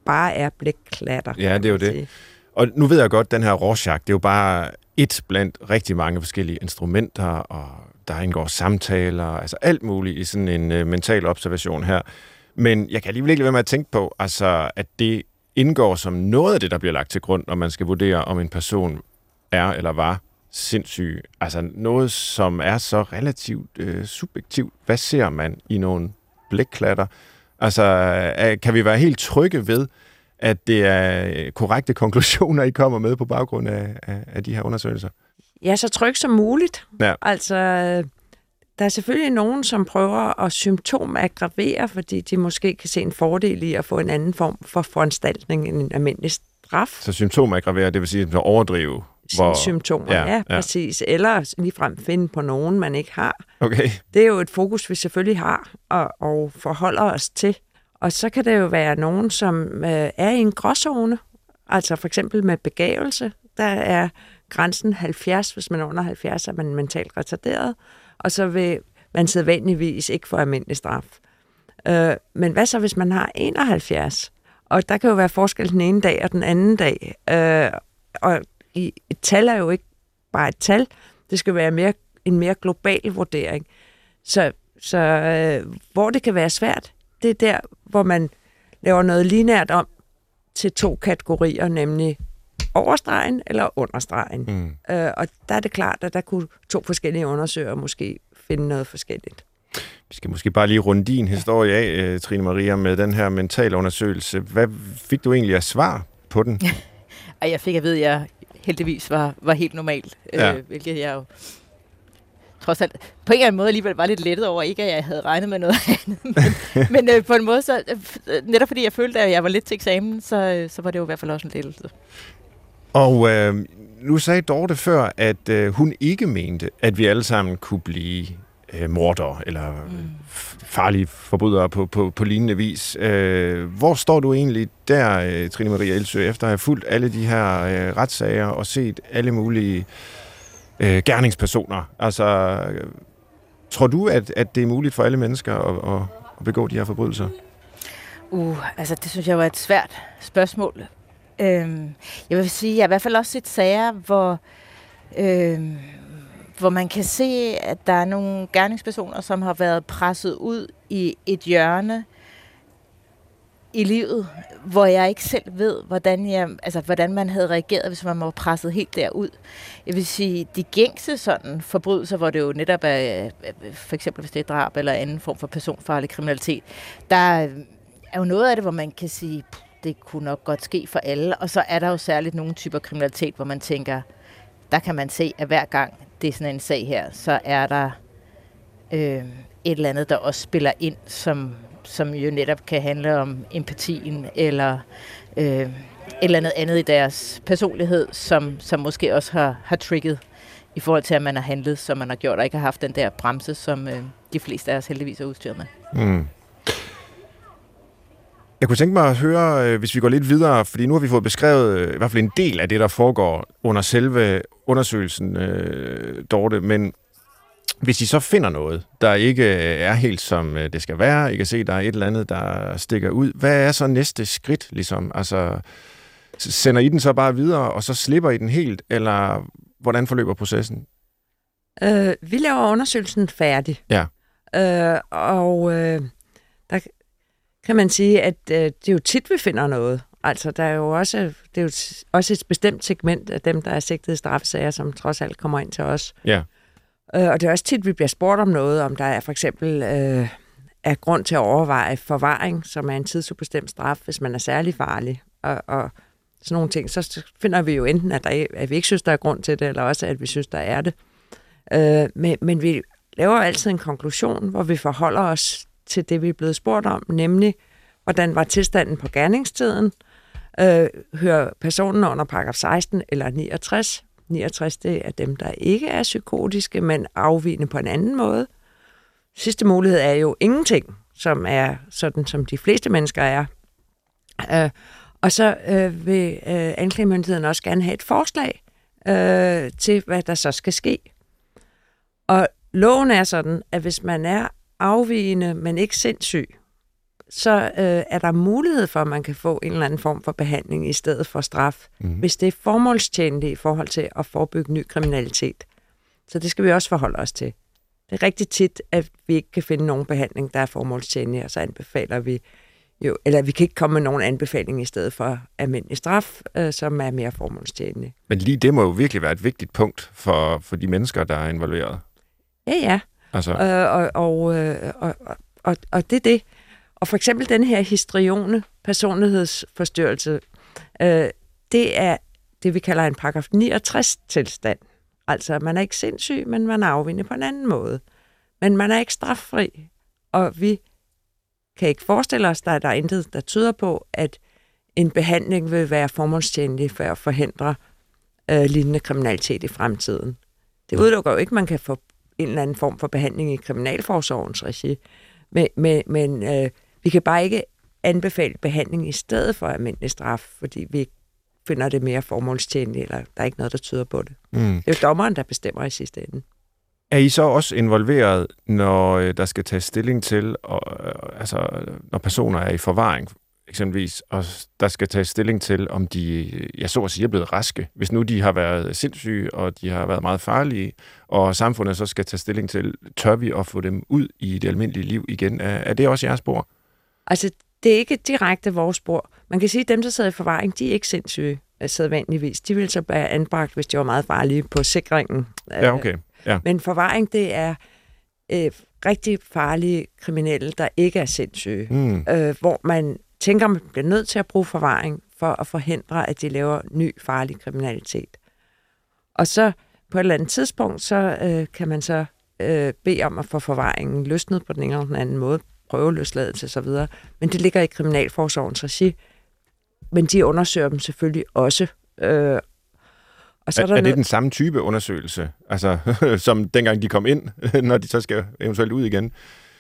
bare er blækklatter. Ja, det er jo det. sige. Og nu ved jeg godt, den her Rorschach, det er jo bare et blandt rigtig mange forskellige instrumenter, og der indgår samtaler, altså alt muligt i sådan en øh, mental observation her. Men jeg kan alligevel ikke lade være med at tænke på, altså, at det indgår som noget af det, der bliver lagt til grund, når man skal vurdere, om en person er eller var sindssyg. Altså noget, som er så relativt øh, subjektivt. Hvad ser man i nogle blækklatter? Altså, øh, kan vi være helt trygge ved, at det er øh, korrekte konklusioner, I kommer med på baggrund af, af, af de her undersøgelser? Ja, så tryg som muligt. Ja. Altså, der er selvfølgelig nogen, som prøver at symptomaggravere, fordi de måske kan se en fordel i at få en anden form for foranstaltning end en almindelig straf. Så symptomaggravere, det vil sige at overdrive. Hvor, symptomer, ja, ja, ja. ja, præcis. Eller ligefrem finde på nogen, man ikke har. okay. Det er jo et fokus, vi selvfølgelig har og, og forholder os til. Og så kan det jo være nogen, som øh, er i en gråzone. Altså for eksempel med begavelse. Der er grænsen 70. Hvis man er under 70, er man mentalt retarderet. Og så vil man sædvanligvis ikke få almindelig straf. Øh, men hvad så, hvis man har 71? Og der kan jo være forskel den ene dag og den anden dag. Øh, og et tal er jo ikke bare et tal. Det skal være mere, en mere global vurdering. Så, så øh, hvor det kan være svært, det er der, hvor man laver noget linært om til to kategorier, nemlig overstregen eller understregen. Mm. Øh, og der er det klart, at der kunne to forskellige undersøgere måske finde noget forskelligt. Vi skal måske bare lige runde din historie af, øh, Trine Maria, med den her mentale undersøgelse. Hvad fik du egentlig af svar på den? Og jeg fik at vide, at jeg heldigvis var, var helt normal, Ja. øh, hvilket jeg jo trods alt på en eller anden måde alligevel var lidt lettet over, ikke at jeg havde regnet med noget andet. Men, men øh, på en måde, så, øh, netop fordi jeg følte, at jeg var lidt til eksamen, så, øh, så var det jo i hvert fald også en lettelse. Og øh, nu sagde Dorte før, at øh, hun ikke mente, at vi alle sammen kunne blive øh, morder eller mm. farlige forbrydere på, på, på lignende vis. Øh, hvor står du egentlig der, øh, Trine Maria Elsø, efter at have fulgt alle de her øh, retssager og set alle mulige øh, Øh, gerningspersoner? Altså, tror du, at, at det er muligt for alle mennesker at, at, at begå de her forbrydelser? Uh, altså det synes jeg var et svært spørgsmål. Øhm, jeg vil sige, jeg har i hvert fald også set sager, hvor, øhm, hvor man kan se, at der er nogle gerningspersoner, som har været presset ud i et hjørne i livet, hvor jeg ikke selv ved, hvordan, jeg, altså, hvordan man havde reageret, hvis man var presset helt derud. Jeg vil sige, de gængse sådan forbrydelser, hvor det jo netop er, øh, for eksempel hvis det er drab eller anden form for personfarlig kriminalitet, der er jo noget af det, hvor man kan sige, det kunne nok godt ske for alle. Og så er der jo særligt nogle typer kriminalitet, hvor man tænker, der kan man se, at hver gang det er sådan en sag her, så er der øh, et eller andet, der også spiller ind, som, som jo netop kan handle om empatien, eller øh, et eller andet andet i deres personlighed, som, som måske også har, har trigget i forhold til, at man har handlet, som man har gjort, og ikke har haft den der bremse, som øh, de fleste af os heldigvis er udstyret med. Mm. Jeg kunne tænke mig at høre, øh, hvis vi går lidt videre, fordi nu har vi fået beskrevet øh, i hvert fald en del af det, der foregår under selve undersøgelsen, øh, Dorte, men hvis I så finder noget, der ikke øh, er helt som øh, det skal være, I kan se, der er et eller andet, der stikker ud, hvad er så næste skridt, ligesom? Altså, sender I den så bare videre, og så slipper I den helt, eller hvordan forløber processen? Øh, vi laver undersøgelsen færdig. Ja. Øh, og øh, der kan man sige, at øh, det er jo tit, vi finder noget. Altså, der er jo også, det er jo også et bestemt segment af dem, der er sigtet i straffesager, som trods alt kommer ind til os. Ja. Øh, og det er også tit, vi bliver spurgt om noget, om der er for eksempel øh, er grund til at overveje forvaring, som er en tidsubestemt straf, hvis man er særlig farlig. Og, og sådan nogle ting, så finder vi jo enten, at, der er, at vi ikke synes, der er grund til det, eller også, at vi synes, der er det. Øh, men, men vi laver altid en konklusion, hvor vi forholder os til det, vi er blevet spurgt om, nemlig, hvordan var tilstanden på gerningstiden? Øh, hører personen under paragraf 16 eller 69? 69, det er dem, der ikke er psykotiske, men afvigende på en anden måde. Sidste mulighed er jo ingenting, som er sådan, som de fleste mennesker er. Øh, og så øh, vil øh, anklagemyndigheden også gerne have et forslag øh, til, hvad der så skal ske. Og loven er sådan, at hvis man er afvigende, men ikke sindssyg, så øh, er der mulighed for, at man kan få en eller anden form for behandling i stedet for straf, mm. hvis det er formålstjenligt i forhold til at forebygge ny kriminalitet. Så det skal vi også forholde os til. Det er rigtig tit, at vi ikke kan finde nogen behandling, der er formålstjenlig, og så anbefaler vi jo, eller vi kan ikke komme med nogen anbefaling i stedet for almindelig straf, øh, som er mere formålstjenlig. Men lige det må jo virkelig være et vigtigt punkt for, for de mennesker, der er involveret. Ja, ja. Altså. Øh, og, og, øh, og, og, og det er det. Og for eksempel den her histrione personlighedsforstyrrelse, øh, det er det, vi kalder en paragraf 69-tilstand. Altså, man er ikke sindssyg, men man er afvindet på en anden måde. Men man er ikke straffri, og vi kan ikke forestille os, at der er intet, der tyder på, at en behandling vil være formålstjenlig for at forhindre øh, lignende kriminalitet i fremtiden. Det udelukker jo ikke, at man kan få en eller anden form for behandling i kriminalforsorgens regi, men, men, men øh, vi kan bare ikke anbefale behandling i stedet for almindelig straf, fordi vi finder det mere formålstjenligt, eller der er ikke noget, der tyder på det. Mm. Det er jo dommeren, der bestemmer i sidste ende. Er I så også involveret, når øh, der skal tages stilling til, og, øh, altså når personer er i forvaring eksempelvis, og der skal tages stilling til, om de, ja, så at sige, er blevet raske. Hvis nu de har været sindssyge, og de har været meget farlige, og samfundet så skal tage stilling til, tør vi at få dem ud i det almindelige liv igen? Er, er det også jeres spor? Altså, det er ikke direkte vores spor. Man kan sige, at dem, der sidder i forvaring, de er ikke sindssyge sædvanligvis. De vil så være anbragt, hvis de var meget farlige på sikringen. Ja, okay. Ja. Men forvaring, det er øh, rigtig farlige kriminelle, der ikke er sindssyge. Mm. Øh, hvor man tænker, man bliver nødt til at bruge forvaring for at forhindre, at de laver ny farlig kriminalitet. Og så på et eller andet tidspunkt, så øh, kan man så øh, bede om at få forvaringen løsnet på den ene eller den anden måde, prøveløsladelse osv. Men det ligger i Kriminalforsorgens regi. Men de undersøger dem selvfølgelig også. Øh, og så er, er, der er det den samme type undersøgelse, altså, som dengang de kom ind, når de så skal eventuelt ud igen?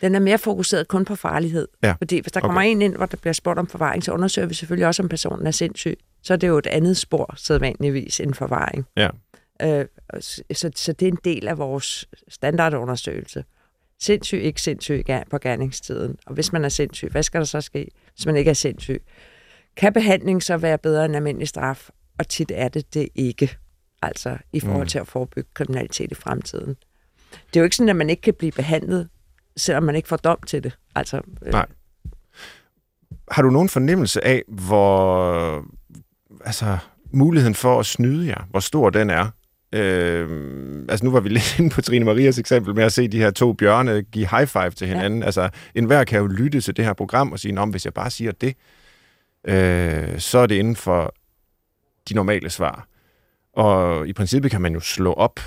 Den er mere fokuseret kun på farlighed. Ja. Fordi hvis der okay. kommer en ind, hvor der bliver spurgt om forvaring, så undersøger vi selvfølgelig også, om personen er sindssyg. Så er det jo et andet spor, sædvanligvis, end forvaring. Ja. Øh, så, så det er en del af vores standardundersøgelse. Sindssyg, ikke sindssyg på gerningstiden. Og hvis man er sindssyg, hvad skal der så ske, hvis man ikke er sindssyg? Kan behandling så være bedre end almindelig straf? Og tit er det det ikke altså i forhold mm. til at forebygge kriminalitet i fremtiden. Det er jo ikke sådan, at man ikke kan blive behandlet, selvom man ikke får dom til det. Altså, øh. Nej. Har du nogen fornemmelse af, hvor altså, muligheden for at snyde jer, hvor stor den er? Øh, altså nu var vi lidt inde på Trine Marias eksempel med at se de her to bjørne give high five til hinanden. Ja. Altså enhver kan jo lytte til det her program og sige, om hvis jeg bare siger det, øh, så er det inden for de normale svar. Og i princippet kan man jo slå op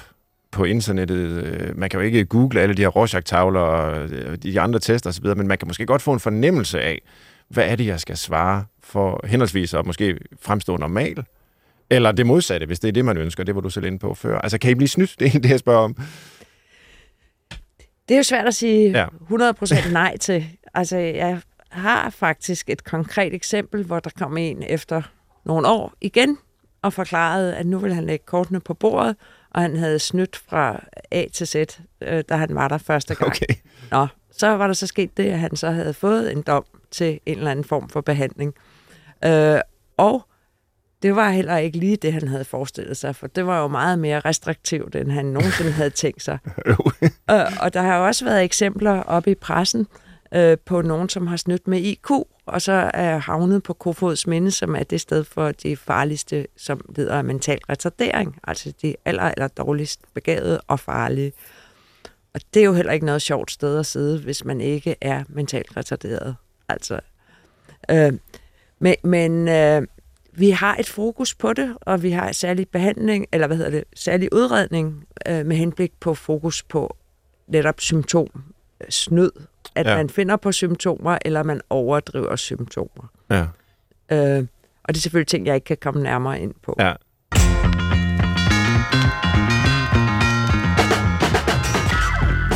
på internettet. Øh, man kan jo ikke google alle de her Rorschach-tavler og øh, de andre tester osv., men man kan måske godt få en fornemmelse af, hvad er det, jeg skal svare for henholdsvis at måske fremstå normal, eller det modsatte, hvis det er det, man ønsker. Det var du selv inde på før. Altså, kan I blive snydt? Det er det, jeg spørger om. Det er jo svært at sige ja. 100% nej til. Altså, jeg har faktisk et konkret eksempel, hvor der kom en efter nogle år igen og forklarede, at nu ville han lægge kortene på bordet, og han havde snydt fra A til Z, øh, da han var der første gang. Okay. Nå, så var der så sket det, at han så havde fået en dom til en eller anden form for behandling. Øh, og det var heller ikke lige det, han havde forestillet sig, for det var jo meget mere restriktivt, end han nogensinde havde tænkt sig. og, og der har også været eksempler op i pressen øh, på nogen, som har snydt med IQ, og så er havnet på Kofods Minde, som er det sted for de farligste, som lider af mental retardering, altså de aller, aller dårligst begavede og farlige. Og det er jo heller ikke noget sjovt sted at sidde, hvis man ikke er mentalt retarderet. Altså, øh, men men øh, vi har et fokus på det, og vi har særlig behandling, eller hvad hedder det, særlig udredning øh, med henblik på fokus på netop symptom, snød, at ja. man finder på symptomer, eller man overdriver symptomer. Ja. Øh, og det er selvfølgelig ting, jeg ikke kan komme nærmere ind på. Ja.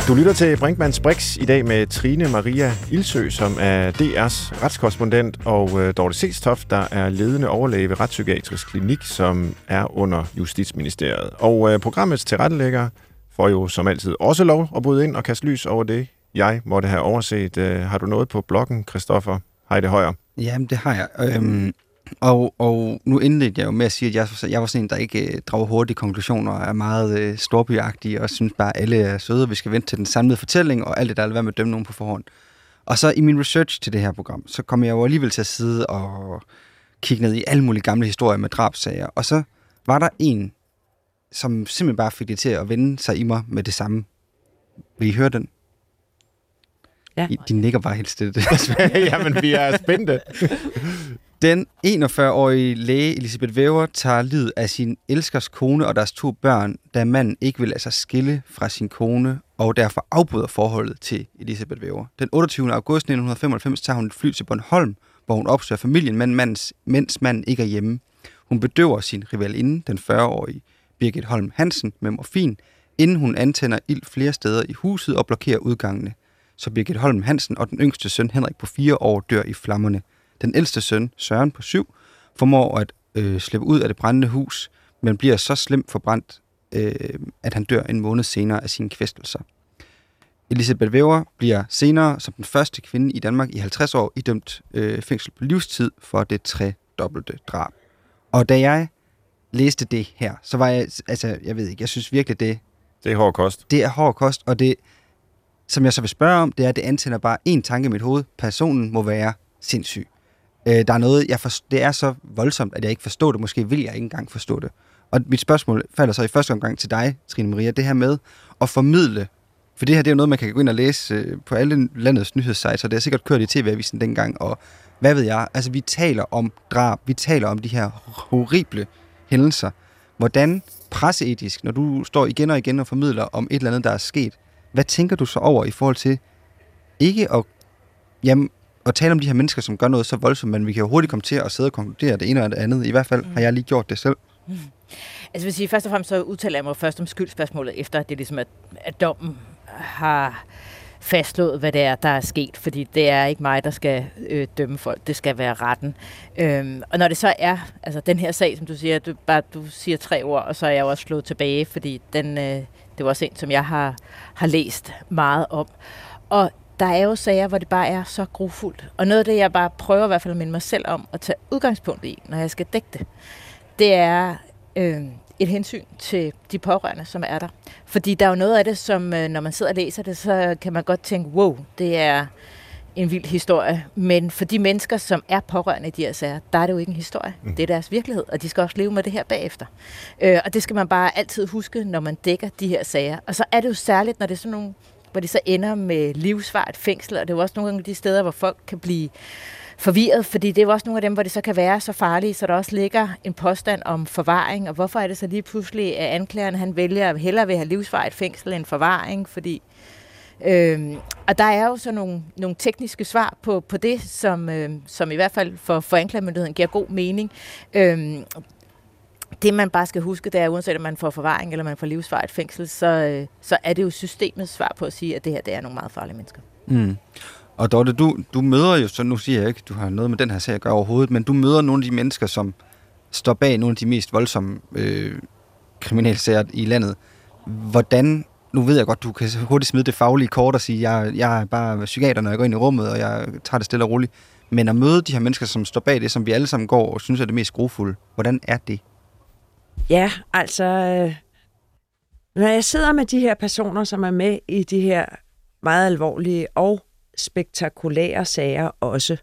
Du lytter til Brinkmanns Brix i dag med Trine Maria Ilsø, som er DR's retskorrespondent, og øh, Dorte Sestoft, der er ledende overlæge ved Retspsykiatrisk Klinik, som er under Justitsministeriet. Og øh, programmets tilrettelægger får jo som altid også lov at bryde ind og kaste lys over det, jeg måtte have overset. Øh, har du noget på bloggen, Christoffer Heide Højer? Jamen, det har jeg. Øhm, og, og nu indledte jeg jo med at sige, at jeg, jeg var sådan en, der ikke øh, drager hurtige konklusioner og er meget øh, storbyagtig og synes bare, at alle er søde, og vi skal vente til den samlede fortælling, og alt det der er være med at dømme nogen på forhånd. Og så i min research til det her program, så kom jeg jo alligevel til at sidde og kigge ned i alle mulige gamle historier med drabsager. Og så var der en, som simpelthen bare fik det til at vende sig i mig med det samme. Vil I høre den? Ja. I, de nikker bare helt stille. Jamen, vi er spændte. Den 41-årige læge Elisabeth Væver tager livet af sin elskers kone og deres to børn, da manden ikke vil lade sig skille fra sin kone og derfor afbryder forholdet til Elisabeth Væver. Den 28. august 1995 tager hun et fly til Bornholm, hvor hun opsøger familien, men mandens, mens manden ikke er hjemme. Hun bedøver sin rivalinde, den 40-årige Birgit Holm Hansen, med morfin, inden hun antænder ild flere steder i huset og blokerer udgangene. Så Birgit Holm Hansen og den yngste søn Henrik på fire år dør i flammerne. Den ældste søn, Søren på syv, formår at øh, slippe ud af det brændende hus, men bliver så slemt forbrændt, øh, at han dør en måned senere af sine kvæstelser. Elisabeth Væver bliver senere som den første kvinde i Danmark i 50 år idømt øh, fængsel på livstid for det tredobbelte drab. Og da jeg læste det her, så var jeg, altså, jeg ved ikke, jeg synes virkelig, det, Det er hård kost. det er hård kost, og det, som jeg så vil spørge om, det er, at det antænder bare én tanke i mit hoved. Personen må være sindssyg. Øh, der er noget, jeg for, det er så voldsomt, at jeg ikke forstår det. Måske vil jeg ikke engang forstå det. Og mit spørgsmål falder så i første omgang til dig, Trine Maria, det her med at formidle, for det her det er jo noget, man kan gå ind og læse øh, på alle landets nyhedssites, og det er sikkert kørt i TV-avisen dengang, og hvad ved jeg, altså vi taler om drab, vi taler om de her horrible hændelser. Hvordan presseetisk, når du står igen og igen og formidler om et eller andet, der er sket, hvad tænker du så over i forhold til ikke at, jamen, at tale om de her mennesker, som gør noget så voldsomt, men vi kan jo hurtigt komme til at sidde og konkludere det ene og det andet. I hvert fald har jeg lige gjort det selv. Altså vil sige, først og fremmest så udtaler jeg mig først om skyldspørgsmålet, efter at det ligesom at, at dommen har fastslået, hvad det er, der er sket, fordi det er ikke mig, der skal øh, dømme folk, det skal være retten. Øhm, og når det så er, altså den her sag, som du siger, du, bare, du siger tre ord, og så er jeg jo også slået tilbage, fordi den, øh, det var også en, som jeg har, har læst meget om. Og der er jo sager, hvor det bare er så grufuldt. Og noget af det, jeg bare prøver i hvert fald at minde mig selv om at tage udgangspunkt i, når jeg skal dække det, det er øh, et hensyn til de pårørende, som er der. Fordi der er jo noget af det, som øh, når man sidder og læser det, så kan man godt tænke, wow, det er en vild historie. Men for de mennesker, som er pårørende i de her sager, der er det jo ikke en historie. Mm. Det er deres virkelighed, og de skal også leve med det her bagefter. Øh, og det skal man bare altid huske, når man dækker de her sager. Og så er det jo særligt, når det er sådan nogle hvor det så ender med livsvart fængsel, og det er jo også nogle af de steder, hvor folk kan blive forvirret, fordi det er jo også nogle af dem, hvor det så kan være så farligt, så der også ligger en påstand om forvaring, og hvorfor er det så lige pludselig, at anklageren han vælger at hellere vil have livsvarigt fængsel end forvaring, fordi Øhm, og der er jo så nogle, nogle tekniske svar på, på det, som, øhm, som i hvert fald for, for anklagemyndigheden giver god mening. Øhm, det man bare skal huske, det er, uanset om man får forvaring eller man får livsvarigt fængsel, så, øh, så er det jo systemets svar på at sige, at det her det er nogle meget farlige mennesker. Mm. Og Dorte, du, du møder jo, så nu siger jeg ikke, du har noget med den her sag at gøre overhovedet, men du møder nogle af de mennesker, som står bag nogle af de mest voldsomme øh, kriminalsager i landet. Hvordan, nu ved jeg godt, du kan hurtigt smide det faglige kort og sige, jeg, jeg er bare psykiater, når jeg går ind i rummet, og jeg tager det stille og roligt. Men at møde de her mennesker, som står bag det, som vi alle sammen går og synes er det mest grofulde, hvordan er det? Ja, altså, øh, når jeg sidder med de her personer, som er med i de her meget alvorlige og spektakulære sager også,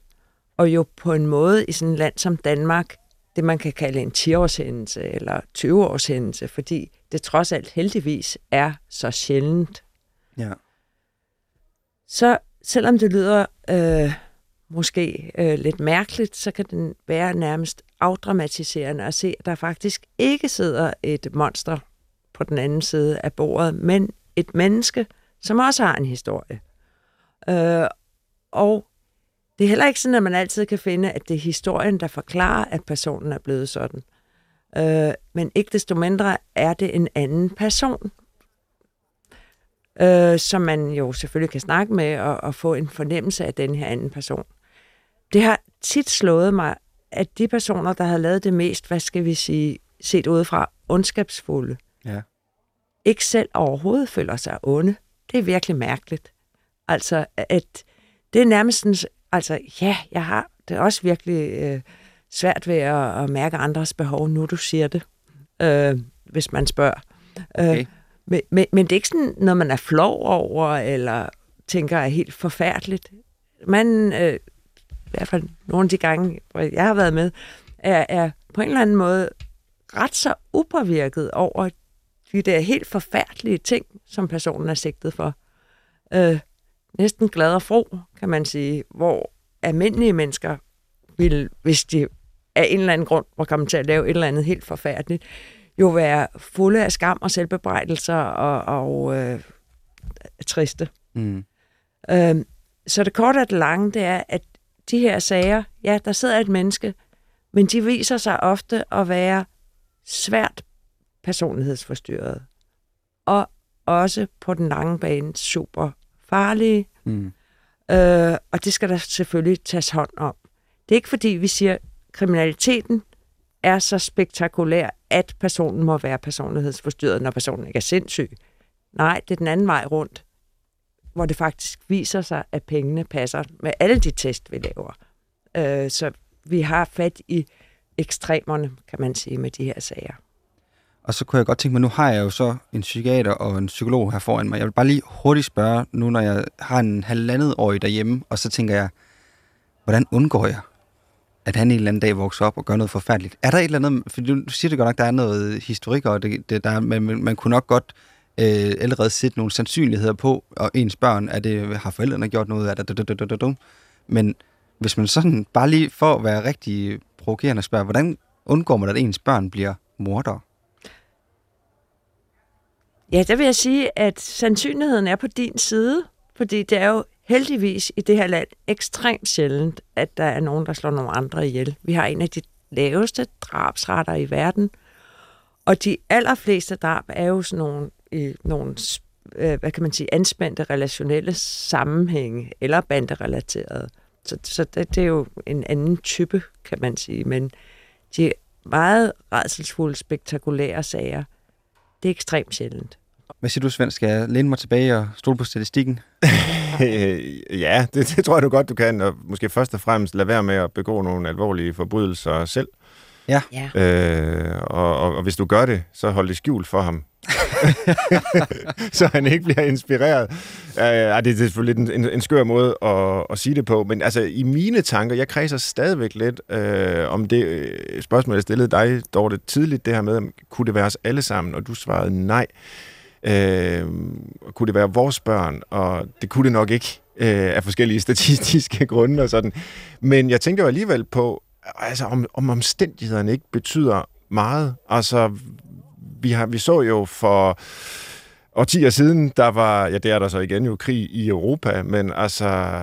og jo på en måde i sådan et land som Danmark, det man kan kalde en 10-årshændelse eller 20-årshændelse, fordi det trods alt heldigvis er så sjældent. Ja. Så selvom det lyder øh, måske øh, lidt mærkeligt, så kan den være nærmest afdramatiserende at se, at der faktisk ikke sidder et monster på den anden side af bordet, men et menneske, som også har en historie. Øh, og det er heller ikke sådan, at man altid kan finde, at det er historien, der forklarer, at personen er blevet sådan. Øh, men ikke desto mindre er det en anden person, øh, som man jo selvfølgelig kan snakke med og, og få en fornemmelse af den her anden person. Det har tit slået mig, at de personer, der har lavet det mest, hvad skal vi sige, set udefra, ondskabsfulde, Ja. ikke selv overhovedet føler sig onde. Det er virkelig mærkeligt. Altså, at det er nærmest sådan, altså, ja, jeg har det er også virkelig øh, svært ved at, at mærke andres behov, nu du siger det, øh, hvis man spørger. Okay. Øh, men, men, men det er ikke sådan noget, man er flov over, eller tænker er helt forfærdeligt. Man, øh, i hvert fald nogle af de gange, hvor jeg har været med, er, er på en eller anden måde ret så upåvirket over de der helt forfærdelige ting, som personen er sigtet for. Øh, næsten glad og fro, kan man sige, hvor almindelige mennesker vil, hvis de af en eller anden grund var kommet til at lave et eller andet helt forfærdeligt, jo være fulde af skam og selvbebrejdelser og, og øh, triste. Mm. Øh, så det korte og det lange, det er, at de her sager, ja, der sidder et menneske, men de viser sig ofte at være svært personlighedsforstyrret. Og også på den lange bane super farlige. Mm. Øh, og det skal der selvfølgelig tages hånd om. Det er ikke fordi, vi siger, at kriminaliteten er så spektakulær, at personen må være personlighedsforstyrret, når personen ikke er sindssyg. Nej, det er den anden vej rundt, hvor det faktisk viser sig, at pengene passer med alle de test, vi laver. Øh, så vi har fat i ekstremerne, kan man sige, med de her sager. Og så kunne jeg godt tænke mig, nu har jeg jo så en psykiater og en psykolog her foran mig. Jeg vil bare lige hurtigt spørge, nu når jeg har en halvandet år derhjemme, og så tænker jeg, hvordan undgår jeg, at han en eller anden dag vokser op og gør noget forfærdeligt? Er der et eller andet, for du siger det godt nok, der er noget historik, og det, det, der, men man, man kunne nok godt øh, allerede sætte nogle sandsynligheder på, og ens børn, er det, har forældrene gjort noget af det, men hvis man sådan, bare lige for at være rigtig provokerende spørger, hvordan undgår man, at ens børn bliver mordere? Ja, der vil jeg sige, at sandsynligheden er på din side, fordi det er jo heldigvis i det her land ekstremt sjældent, at der er nogen, der slår nogle andre ihjel. Vi har en af de laveste drabsretter i verden, og de allerfleste drab er jo sådan nogle, i nogle øh, hvad kan man sige, anspændte relationelle sammenhænge, eller banderelaterede. Så, så det, det er jo en anden type, kan man sige, men de meget redselsfulde, spektakulære sager, det er ekstremt sjældent. Hvad siger du, Svend? Skal jeg læne mig tilbage og stole på statistikken? Ja, det, det tror jeg du godt, du kan. Og måske først og fremmest lade være med at begå nogle alvorlige forbrydelser selv. Ja. Øh, og, og, og hvis du gør det, så hold det skjult for ham. så han ikke bliver inspireret. Uh, det, det er selvfølgelig en, en, en skør måde at, at sige det på, men altså i mine tanker, jeg kredser stadigvæk lidt uh, om det øh, spørgsmål, jeg stillede dig, Dorte, tidligt, det her med, kunne det være os alle sammen, og du svarede nej. Uh, kunne det være vores børn, og det kunne det nok ikke øh, af forskellige statistiske grunde og sådan. Men jeg tænkte jo alligevel på, altså om, om omstændighederne ikke betyder meget. Altså, vi, har, vi så jo for årtier siden, der var, ja det er der så igen jo, krig i Europa, men altså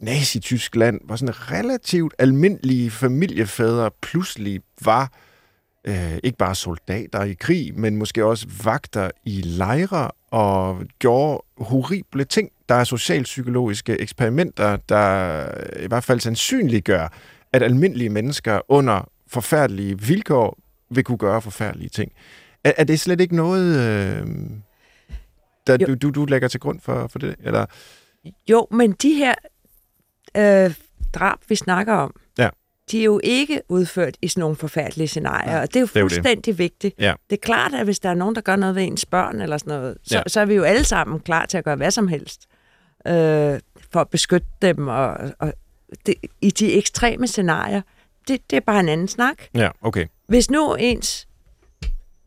Nazi-Tyskland, var sådan relativt almindelige familiefædre pludselig var øh, ikke bare soldater i krig, men måske også vagter i lejre og gjorde horrible ting. Der er socialpsykologiske eksperimenter, der i hvert fald sandsynliggør, at almindelige mennesker under forfærdelige vilkår vil kunne gøre forfærdelige ting. Er, er det slet ikke noget, øh, der Jo. du, du, du lægger til grund for, for det? Eller? Jo, men de her øh, drab, vi snakker om, Ja. de er jo ikke udført i sådan nogle forfærdelige scenarier, og det er jo det er jo det. fuldstændig vigtigt. Ja. Det er klart, at hvis der er nogen, der gør noget ved ens børn eller sådan noget, så, Ja. ja. så er vi jo alle sammen klar til at gøre hvad som helst øh, for at beskytte dem. Og, og det, I de ekstreme scenarier, det, det er bare en anden snak. Ja, okay. Hvis nu ens,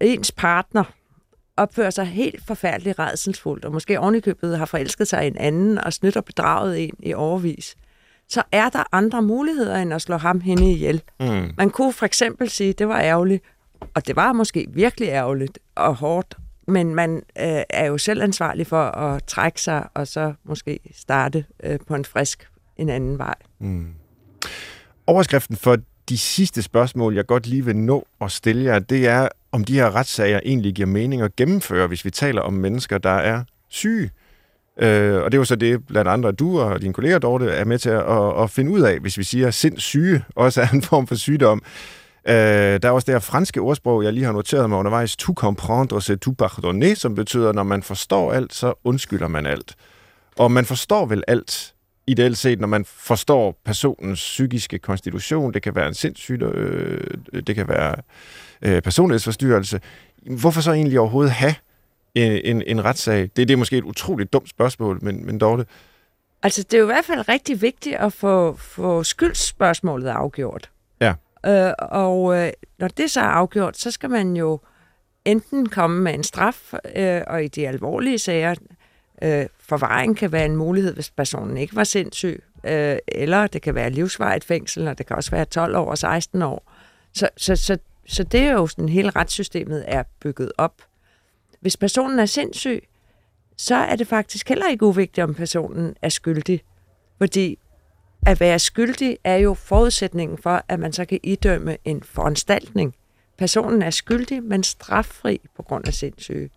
ens partner opfører sig helt forfærdeligt redselsfuldt, og måske ovenikøbet har forelsket sig i en anden og snydt og bedraget en i overvis, så er der andre muligheder end at slå ham hende ihjel. Mm. Man kunne for eksempel sige, det var ærgerligt, og det var måske virkelig ærgerligt og hårdt, men man øh, er jo selv ansvarlig for at trække sig og så måske starte øh, på en frisk en anden vej. Mm. Overskriften for de sidste spørgsmål, jeg godt lige vil nå at stille jer, det er, om de her retssager egentlig giver mening at gennemføre, hvis vi taler om mennesker, der er syge. Øh, og det er jo så det, blandt andre du og dine kolleger, Dorte, er med til at, at, at finde ud af, hvis vi siger, at sindssyge også er en form for sygdom. Øh, der er også det her franske ordsprog, jeg lige har noteret mig undervejs, tu comprendre, c'est tout pardonner, som betyder, når man forstår alt, så undskylder man alt. Og man forstår vel alt, ideelt set, når man forstår personens psykiske konstitution. Det kan være en sindssygdom, øh, det kan være øh, personlighedsforstyrrelse. Hvorfor så egentlig overhovedet have en, en, en retssag? Det, det er måske et utroligt dumt spørgsmål, men, men Dorte? Altså, det er jo i hvert fald rigtig vigtigt at få, få skyldsspørgsmålet afgjort. Ja. Øh, og øh, når det så er afgjort, så skal man jo enten komme med en straf, øh, og i de alvorlige sager, øh, forvaring kan være en mulighed, hvis personen ikke var sindssyg, øh, eller det kan være livsvarigt fængsel, og det kan også være 12 år og 16 år. Så, så, så, så det er jo sådan, hele retssystemet er bygget op. Hvis personen er sindssyg, så er det faktisk heller ikke uvigtigt, om personen er skyldig. Fordi at være skyldig er jo forudsætningen for, at man så kan idømme en foranstaltning. Personen er skyldig, men straffri på grund af sindssyge.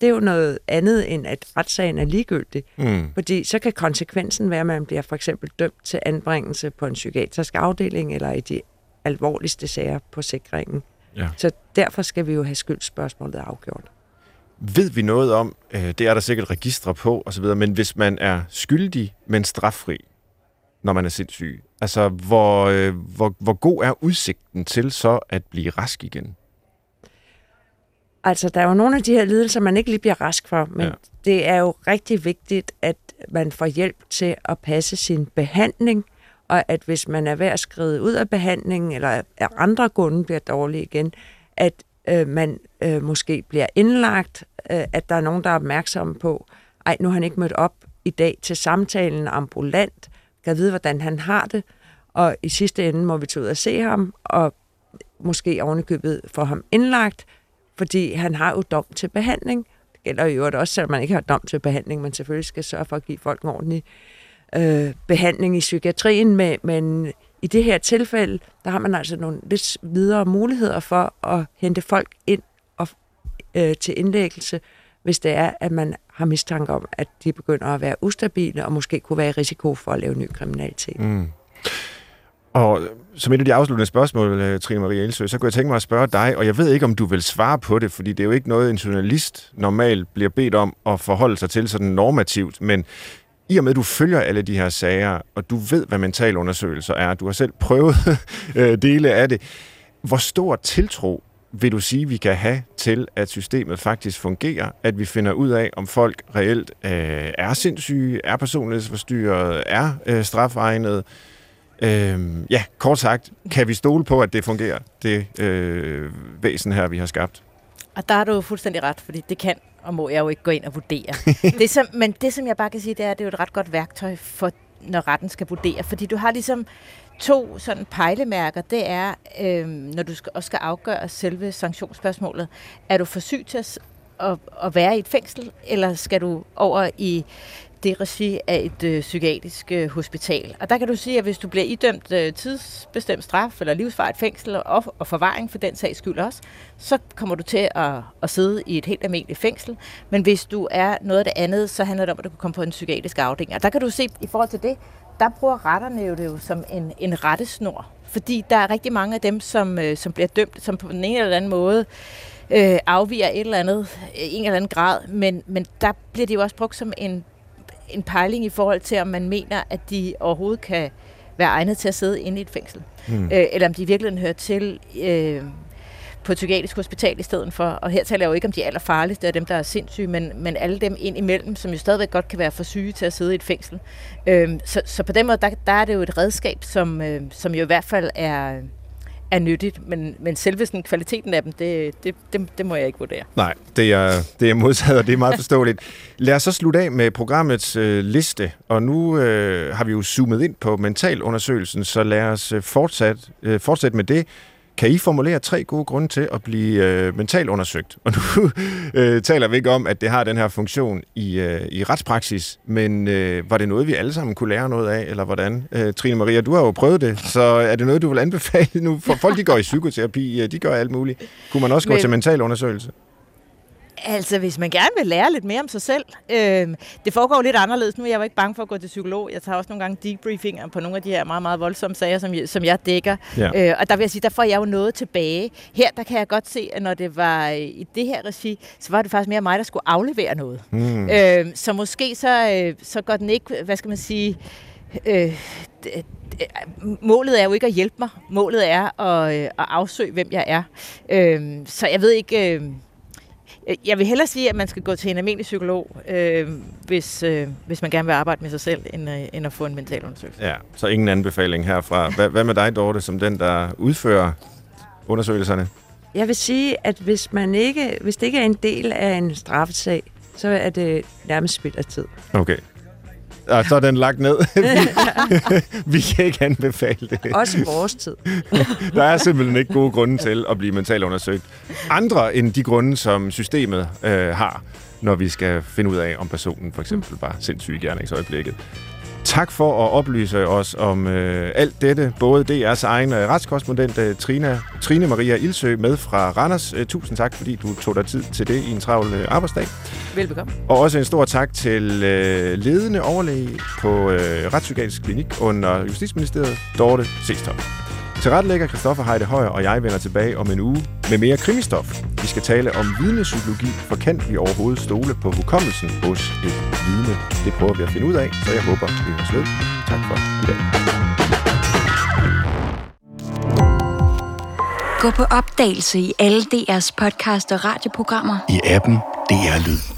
Det er jo noget andet, end at retssagen er ligegyldig. Mm. Fordi så kan konsekvensen være, at man bliver for eksempel dømt til anbringelse på en psykiatrisk afdeling, eller i de alvorligste sager på sikringen. Ja. Så derfor skal vi jo have skyldsspørgsmålet afgjort. Ved vi noget om, øh, det er der sikkert registre på osv., men hvis man er skyldig, men straffri, når man er sindssyg, altså hvor, øh, hvor, hvor god er udsigten til så at blive rask igen? Altså, der er jo nogle af de her lidelser, man ikke lige bliver rask for, men Ja. det er jo rigtig vigtigt, at man får hjælp til at passe sin behandling, og at hvis man er ved at skride ud af behandlingen, eller af andre grunde bliver dårlig igen, at øh, man øh, måske bliver indlagt, øh, at der er nogen, der er opmærksomme på, ej, nu har han ikke mødt op i dag til samtalen ambulant, kan vide, hvordan han har det, og i sidste ende må vi tage ud og se ham, og måske ovenikøbet få ham indlagt, fordi han har jo dom til behandling. Det gælder jo også, selvom man ikke har dom til behandling, man selvfølgelig skal sørge for at give folk en ordentlig øh, behandling i psykiatrien, men, men i det her tilfælde, der har man altså nogle lidt videre muligheder for at hente folk ind og, øh, til indlæggelse, hvis det er, at man har mistanke om, at de begynder at være ustabile og måske kunne være i risiko for at lave ny kriminalitet. Mm. Og som et af de afsluttende spørgsmål, øh, Trine Marie Elsø, så kunne jeg tænke mig at spørge dig, og jeg ved ikke, om du vil svare på det, fordi det er jo ikke noget, en journalist normalt bliver bedt om at forholde sig til sådan normativt, men i og med, at du følger alle de her sager, og du ved, hvad mentalundersøgelser er, du har selv prøvet øh, dele af det, hvor stor tiltro vil du sige, vi kan have til, at systemet faktisk fungerer, at vi finder ud af, om folk reelt øh, er sindssyge, er personlighedsforstyrret, er øh, strafegnet, Øhm, ja, kort sagt, kan vi stole på, at det fungerer, det øh, væsen her, vi har skabt? Og der har du fuldstændig ret, fordi det kan og må jeg jo ikke gå ind og vurdere. det, som, men det, som jeg bare kan sige, det er, at det er jo et ret godt værktøj, for, når retten skal vurdere. Fordi du har ligesom to sådan pejlemærker. Det er, øh, når du skal, også skal afgøre selve sanktionsspørgsmålet. Er du for syg til at, at, at være i et fængsel, eller skal du over i det regi af et øh, psykiatrisk øh, hospital. Og der kan du sige, at hvis du bliver idømt øh, tidsbestemt straf eller livsvarigt fængsel og, og forvaring for den sags skyld også, så kommer du til at, at sidde i et helt almindeligt fængsel. Men hvis du er noget af det andet, så handler det om, at du kan komme på en psykiatrisk afdeling. Og der kan du se, i forhold til det, der bruger retterne jo det jo som en, en rettesnor. Fordi der er rigtig mange af dem, som, øh, som bliver dømt, som på den ene eller anden måde øh, afviger et eller andet, øh, en eller anden grad. Men, men der bliver det jo også brugt som en en pejling i forhold til, om man mener, at de overhovedet kan være egnet til at sidde inde i et fængsel. Mm. Øh, eller om de virkelig hører til øh, på et psykiatrisk hospital i stedet for. Og her taler jeg jo ikke om de allerfarligste af dem, der er sindssyge, men, men alle dem ind imellem, som jo stadigvæk godt kan være for syge til at sidde i et fængsel. Øh, så, så på den måde, der, der er det jo et redskab, som, øh, som jo i hvert fald er er nyttigt, men, men selve sådan, kvaliteten af dem, det, det, det, det må jeg ikke vurdere. Nej, det er, det er modsat, og det er meget forståeligt. Lad os så slutte af med programmets øh, liste, og nu øh, har vi jo zoomet ind på mentalundersøgelsen, så lad os øh, fortsat, øh, fortsætte med det. Kan I formulere tre gode grunde til at blive øh, mentalt undersøgt? Og nu øh, taler vi ikke om, at det har den her funktion i, øh, i retspraksis, men øh, var det noget, vi alle sammen kunne lære noget af, eller hvordan? Øh, Trine Maria, du har jo prøvet det, så er det noget, du vil anbefale nu? For folk, de går i psykoterapi, øh, de gør alt muligt. Kunne man også men, gå til mental undersøgelse? Altså, hvis man gerne vil lære lidt mere om sig selv. Øh, det foregår lidt anderledes nu. Jeg var ikke bange for at gå til psykolog. Jeg tager også nogle gange debriefinger på nogle af de her meget, meget voldsomme sager, som jeg, som jeg dækker. Ja. Øh, og der vil jeg sige, der får jeg jo noget tilbage. Her, der kan jeg godt se, at når det var i det her regi, så var det faktisk mere mig, der skulle aflevere noget. Mm. Øh, så måske så, øh, så går den ikke, hvad skal man sige... Øh, målet er jo ikke at hjælpe mig. Målet er at, øh, at afsøge, hvem jeg er. Øh, så jeg ved ikke... Øh, jeg vil hellere sige, at man skal gå til en almindelig psykolog, øh, hvis, øh, hvis man gerne vil arbejde med sig selv, end, øh, end at få en mental undersøgelse. Ja, så ingen anbefaling herfra. Hvad, hvad med dig, Dorte, som den, der udfører undersøgelserne? Jeg vil sige, at hvis, man ikke, hvis det ikke er en del af en straffesag, så er det nærmest spild af tid. Okay. Og så er den lagt ned. vi kan ikke anbefale det. Også vores tid. Der er simpelthen ikke gode grunde til at blive mentalt undersøgt. Andre end de grunde, som systemet øh, har, når vi skal finde ud af, om personen for eksempel var sindssyg i gerningsøjeblikket. Tak for at oplyse os om øh, alt dette, både DR's egen øh, retskorrespondent øh, Trine, Trine Maria Ilsø med fra Randers. Øh, tusind tak, fordi du tog dig tid til det i en travl øh, arbejdsdag. Velbekomme. Og også en stor tak til øh, ledende overlæge på øh, Retspsykiatrisk Klinik under Justitsministeriet, Dorte Sestoft. Til retlægger Christoffer Heide Højer og jeg vender tilbage om en uge med mere krimistof. Vi skal tale om vidnepsykologi, for kan vi overhovedet stole på hukommelsen hos et vidne? Det prøver vi at finde ud af, så jeg håber, vi høres ved. Tak for i dag. Gå på opdagelse i alle DR's podcast og radioprogrammer. I appen DR Lyd.